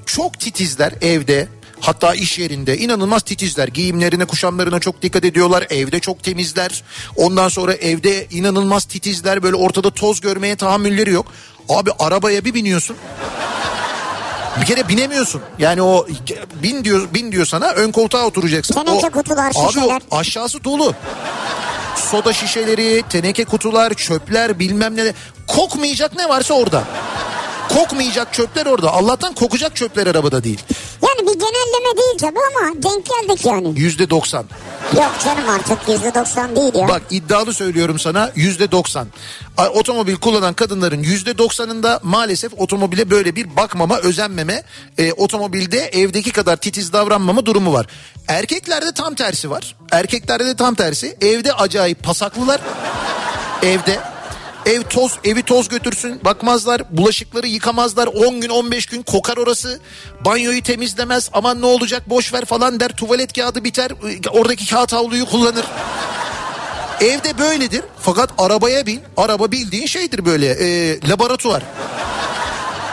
çok titizler evde Hatta iş yerinde inanılmaz titizler. Giyimlerine, kuşamlarına çok dikkat ediyorlar. Evde çok temizler. Ondan sonra evde inanılmaz titizler. Böyle ortada toz görmeye tahammülleri yok. Abi arabaya bir biniyorsun. Bir kere binemiyorsun. Yani o bin diyor bin diyor sana ön koltuğa oturacaksın.
Teneke
o,
kutular,
abi
şişeler.
o aşağısı dolu. Soda şişeleri, teneke kutular, çöpler bilmem ne. Kokmayacak ne varsa orada. Kokmayacak çöpler orada. Allah'tan kokacak çöpler arabada değil.
Yani bir genelleme değil tabii ama denk geldik yani.
Yüzde doksan.
Yok canım artık yüzde doksan değil ya.
Bak iddialı söylüyorum sana yüzde doksan. Otomobil kullanan kadınların yüzde doksanında maalesef otomobile böyle bir bakmama, özenmeme, e, otomobilde evdeki kadar titiz davranmama durumu var. Erkeklerde tam tersi var. Erkeklerde de tam tersi. Evde acayip pasaklılar. Evde. Ev toz, evi toz götürsün bakmazlar, bulaşıkları yıkamazlar, 10 gün 15 gün kokar orası. Banyoyu temizlemez, aman ne olacak boş ver falan der, tuvalet kağıdı biter, oradaki kağıt havluyu kullanır. Evde böyledir fakat arabaya bin, araba bildiğin şeydir böyle e, laboratuvar.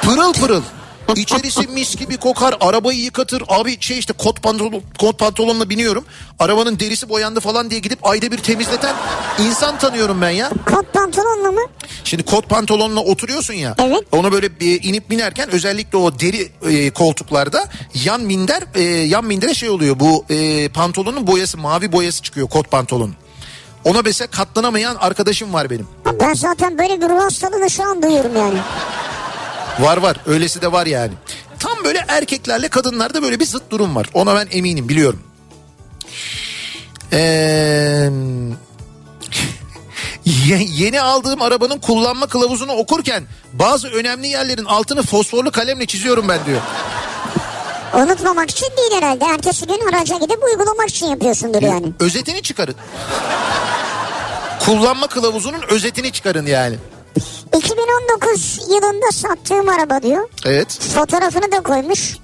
Pırıl pırıl. İçerisi mis gibi kokar, arabayı yıkatır. Abi şey işte kot pantolon kot pantolonla biniyorum. Arabanın derisi boyandı falan diye gidip ayda bir temizleten insan tanıyorum ben ya.
Kot pantolonla mı?
Şimdi kot pantolonla oturuyorsun ya.
Evet.
Onu böyle bir inip binerken özellikle o deri e, koltuklarda yan minder e, yan mindere şey oluyor. Bu e, pantolonun boyası mavi boyası çıkıyor kot pantolon. Ona mesela katlanamayan arkadaşım var benim.
Ben zaten böyle bir ruh hastalığını şu an duyuyorum yani.
Var var öylesi de var yani. Tam böyle erkeklerle kadınlarda böyle bir zıt durum var. Ona ben eminim biliyorum. Ee, ye- yeni aldığım arabanın kullanma kılavuzunu okurken bazı önemli yerlerin altını fosforlu kalemle çiziyorum ben diyor.
Unutmamak için değil herhalde. Ertesi gün araca gidip uygulamak için yapıyorsundur yani.
Özetini çıkarın. Kullanma kılavuzunun özetini çıkarın yani.
2019 yılında sattığım araba diyor.
Evet.
Fotoğrafını da koymuş.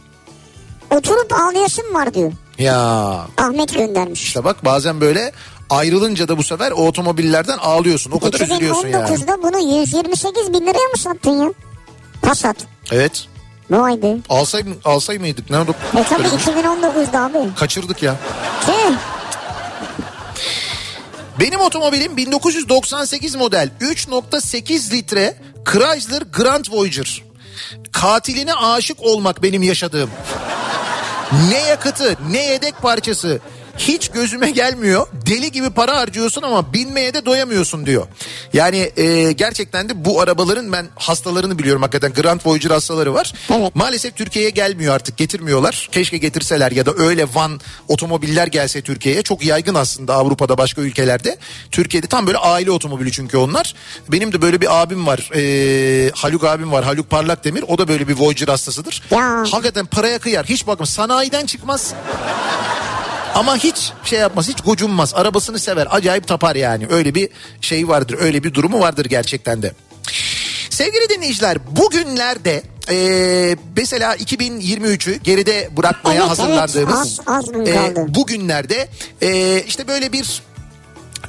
Oturup ağlayasım var diyor.
Ya
Ahmet göndermiş.
işte bak bazen böyle ayrılınca da bu sefer o otomobillerden ağlıyorsun. O kadar üzülüyorsun yani.
2019'da bunu 128 bin liraya mı sattın ya? Passat.
Evet.
Vay be.
Alsay, alsay mıydık? Ne oldu?
E tabii
Böyle bir-
2019'da abi.
Kaçırdık ya.
Tüh.
Benim otomobilim 1998 model 3.8 litre Chrysler Grand Voyager. Katiline aşık olmak benim yaşadığım. Ne yakıtı ne yedek parçası hiç gözüme gelmiyor. Deli gibi para harcıyorsun ama binmeye de doyamıyorsun diyor. Yani e, gerçekten de bu arabaların ben hastalarını biliyorum hakikaten Grand Voyager hastaları var.
Evet.
Maalesef Türkiye'ye gelmiyor artık getirmiyorlar. Keşke getirseler ya da öyle van otomobiller gelse Türkiye'ye. Çok yaygın aslında Avrupa'da başka ülkelerde. Türkiye'de tam böyle aile otomobili çünkü onlar. Benim de böyle bir abim var. Ee, Haluk abim var. Haluk Parlak Demir. O da böyle bir Voyager hastasıdır.
Ya.
Hakikaten paraya kıyar. Hiç bakma sanayiden çıkmaz. Ama hiç şey yapmaz, hiç gocunmaz. Arabasını sever, acayip tapar yani. Öyle bir şey vardır, öyle bir durumu vardır gerçekten de. Sevgili dinleyiciler, bugünlerde eee, mesela 2023'ü geride bırakmaya
Evet,
hazırlandığımız
evet. Az- az kaldı.
bugünlerde eee, işte böyle bir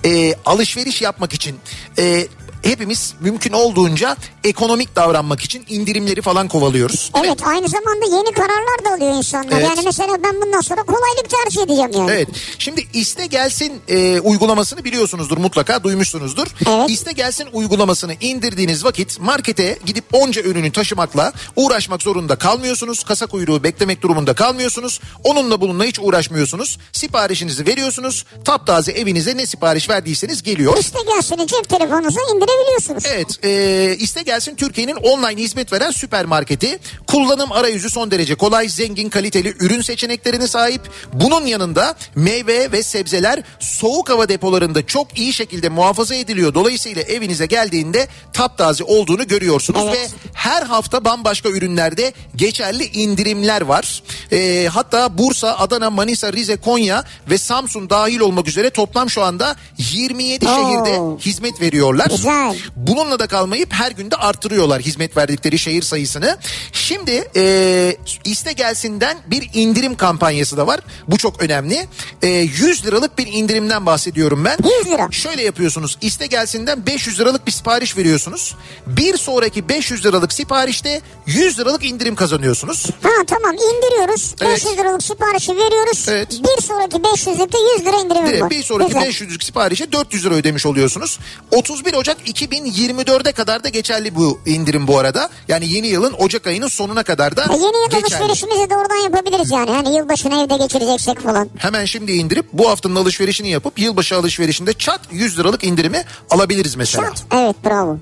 eee, alışveriş yapmak için eee, hepimiz mümkün olduğunca ekonomik davranmak için indirimleri falan kovalıyoruz.
Evet aynı zamanda yeni kararlar da alıyor insanlar.
Evet.
Yani mesela ben bundan sonra kolaylık tercih edeceğim yani.
Evet. Şimdi iste gelsin e, uygulamasını biliyorsunuzdur mutlaka duymuşsunuzdur.
Evet.
İste gelsin uygulamasını indirdiğiniz vakit markete gidip onca ürünü taşımakla uğraşmak zorunda kalmıyorsunuz. Kasa kuyruğu beklemek durumunda kalmıyorsunuz. Onunla bununla hiç uğraşmıyorsunuz. Siparişinizi veriyorsunuz. Taptaze evinize ne sipariş verdiyseniz geliyor.
İşte gelsene cep telefonunuza indirebiliyorsunuz.
Evet e, iste gelsin Türkiye'nin online hizmet veren süpermarketi. Kullanım arayüzü son derece kolay, zengin, kaliteli ürün seçeneklerine sahip. Bunun yanında meyve ve sebzeler soğuk hava depolarında çok iyi şekilde muhafaza ediliyor. Dolayısıyla evinize geldiğinde taptaze olduğunu görüyorsunuz
Evet.
ve her hafta bambaşka ürünlerde geçerli indirimler var. E, hatta Bursa, Adana, Manisa, Rize, Konya ve Samsun dahil olmak üzere toplam şu anda 27
Oo.
şehirde hizmet veriyorlar.
Güzel. Güzel.
Bununla da kalmayıp her günde arttırıyorlar hizmet verdikleri şehir sayısını. Şimdi e, iste gelsinden bir indirim kampanyası da var. Bu çok önemli. E, 100 liralık bir indirimden bahsediyorum ben.
100 lira.
Şöyle yapıyorsunuz. İste gelsinden 500 liralık bir sipariş veriyorsunuz. Bir sonraki 500 liralık siparişte 100 liralık indirim kazanıyorsunuz.
Ha tamam indiriyoruz.
Evet.
500 liralık siparişi veriyoruz.
Evet.
Bir sonraki 500'lükte 100 lira
Direkt
var.
bir sonraki
Güzel.
500'lük siparişe 400 lira ödemiş oluyorsunuz. 31 Ocak 2024'e kadar da geçerli bu indirim bu arada. Yani yeni yılın Ocak ayının sonuna kadar da
Ha, yeni yıl
geçerli.
alışverişimizi de oradan yapabiliriz yani. Hani yılbaşını evde geçireceksek falan.
Hemen şimdi indirip bu haftanın alışverişini yapıp yılbaşı alışverişinde çat 100 liralık indirimi alabiliriz mesela.
Şart. Evet bravo.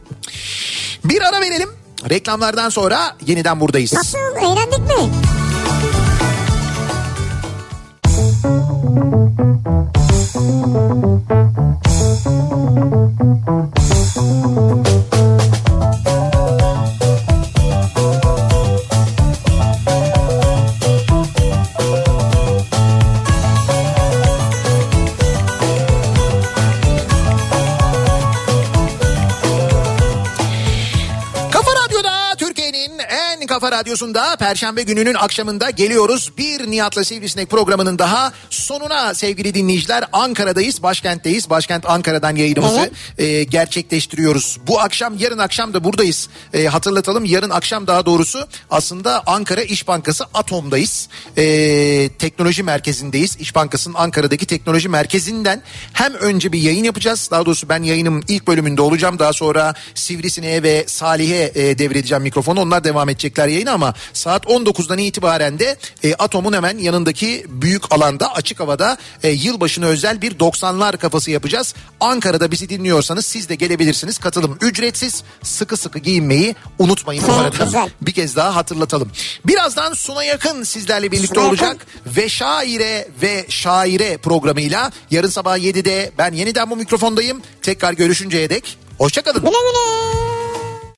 Bir ara verelim. Reklamlardan sonra yeniden buradayız.
Nasıl eğlendik mi?
Kafa kafa radyosunda Perşembe gününün akşamında geliyoruz. Bir Nihat'la Sivrisinek programının daha sonuna sevgili dinleyiciler. Ankara'dayız, başkentteyiz. Başkent Ankara'dan yayınımızı e, gerçekleştiriyoruz. Bu akşam, yarın akşam da buradayız. E, hatırlatalım yarın akşam daha doğrusu aslında Ankara İş Bankası Atom'dayız. E, teknoloji merkezindeyiz. İş Bankası'nın Ankara'daki teknoloji merkezinden hem önce bir yayın yapacağız. Daha doğrusu ben yayınım ilk bölümünde olacağım. Daha sonra Sivrisine'ye ve Salih'e e, devredeceğim mikrofonu. Onlar devam edecekler yayına ama saat 19'dan itibaren de e, Atom'un hemen yanındaki büyük alanda açık havada e, yılbaşına özel bir 90'lar kafası yapacağız. Ankara'da bizi dinliyorsanız siz de gelebilirsiniz. Katılım ücretsiz. Sıkı sıkı giyinmeyi unutmayın bu arada.
güzel.
Bir kez daha hatırlatalım. Birazdan Suna Yakın sizlerle birlikte
Suna
olacak.
Yakın.
Ve Şaire ve Şaire programıyla yarın sabah 7'de ben yeniden bu mikrofondayım. Tekrar görüşünceye dek hoşçakalın.
Güle güle.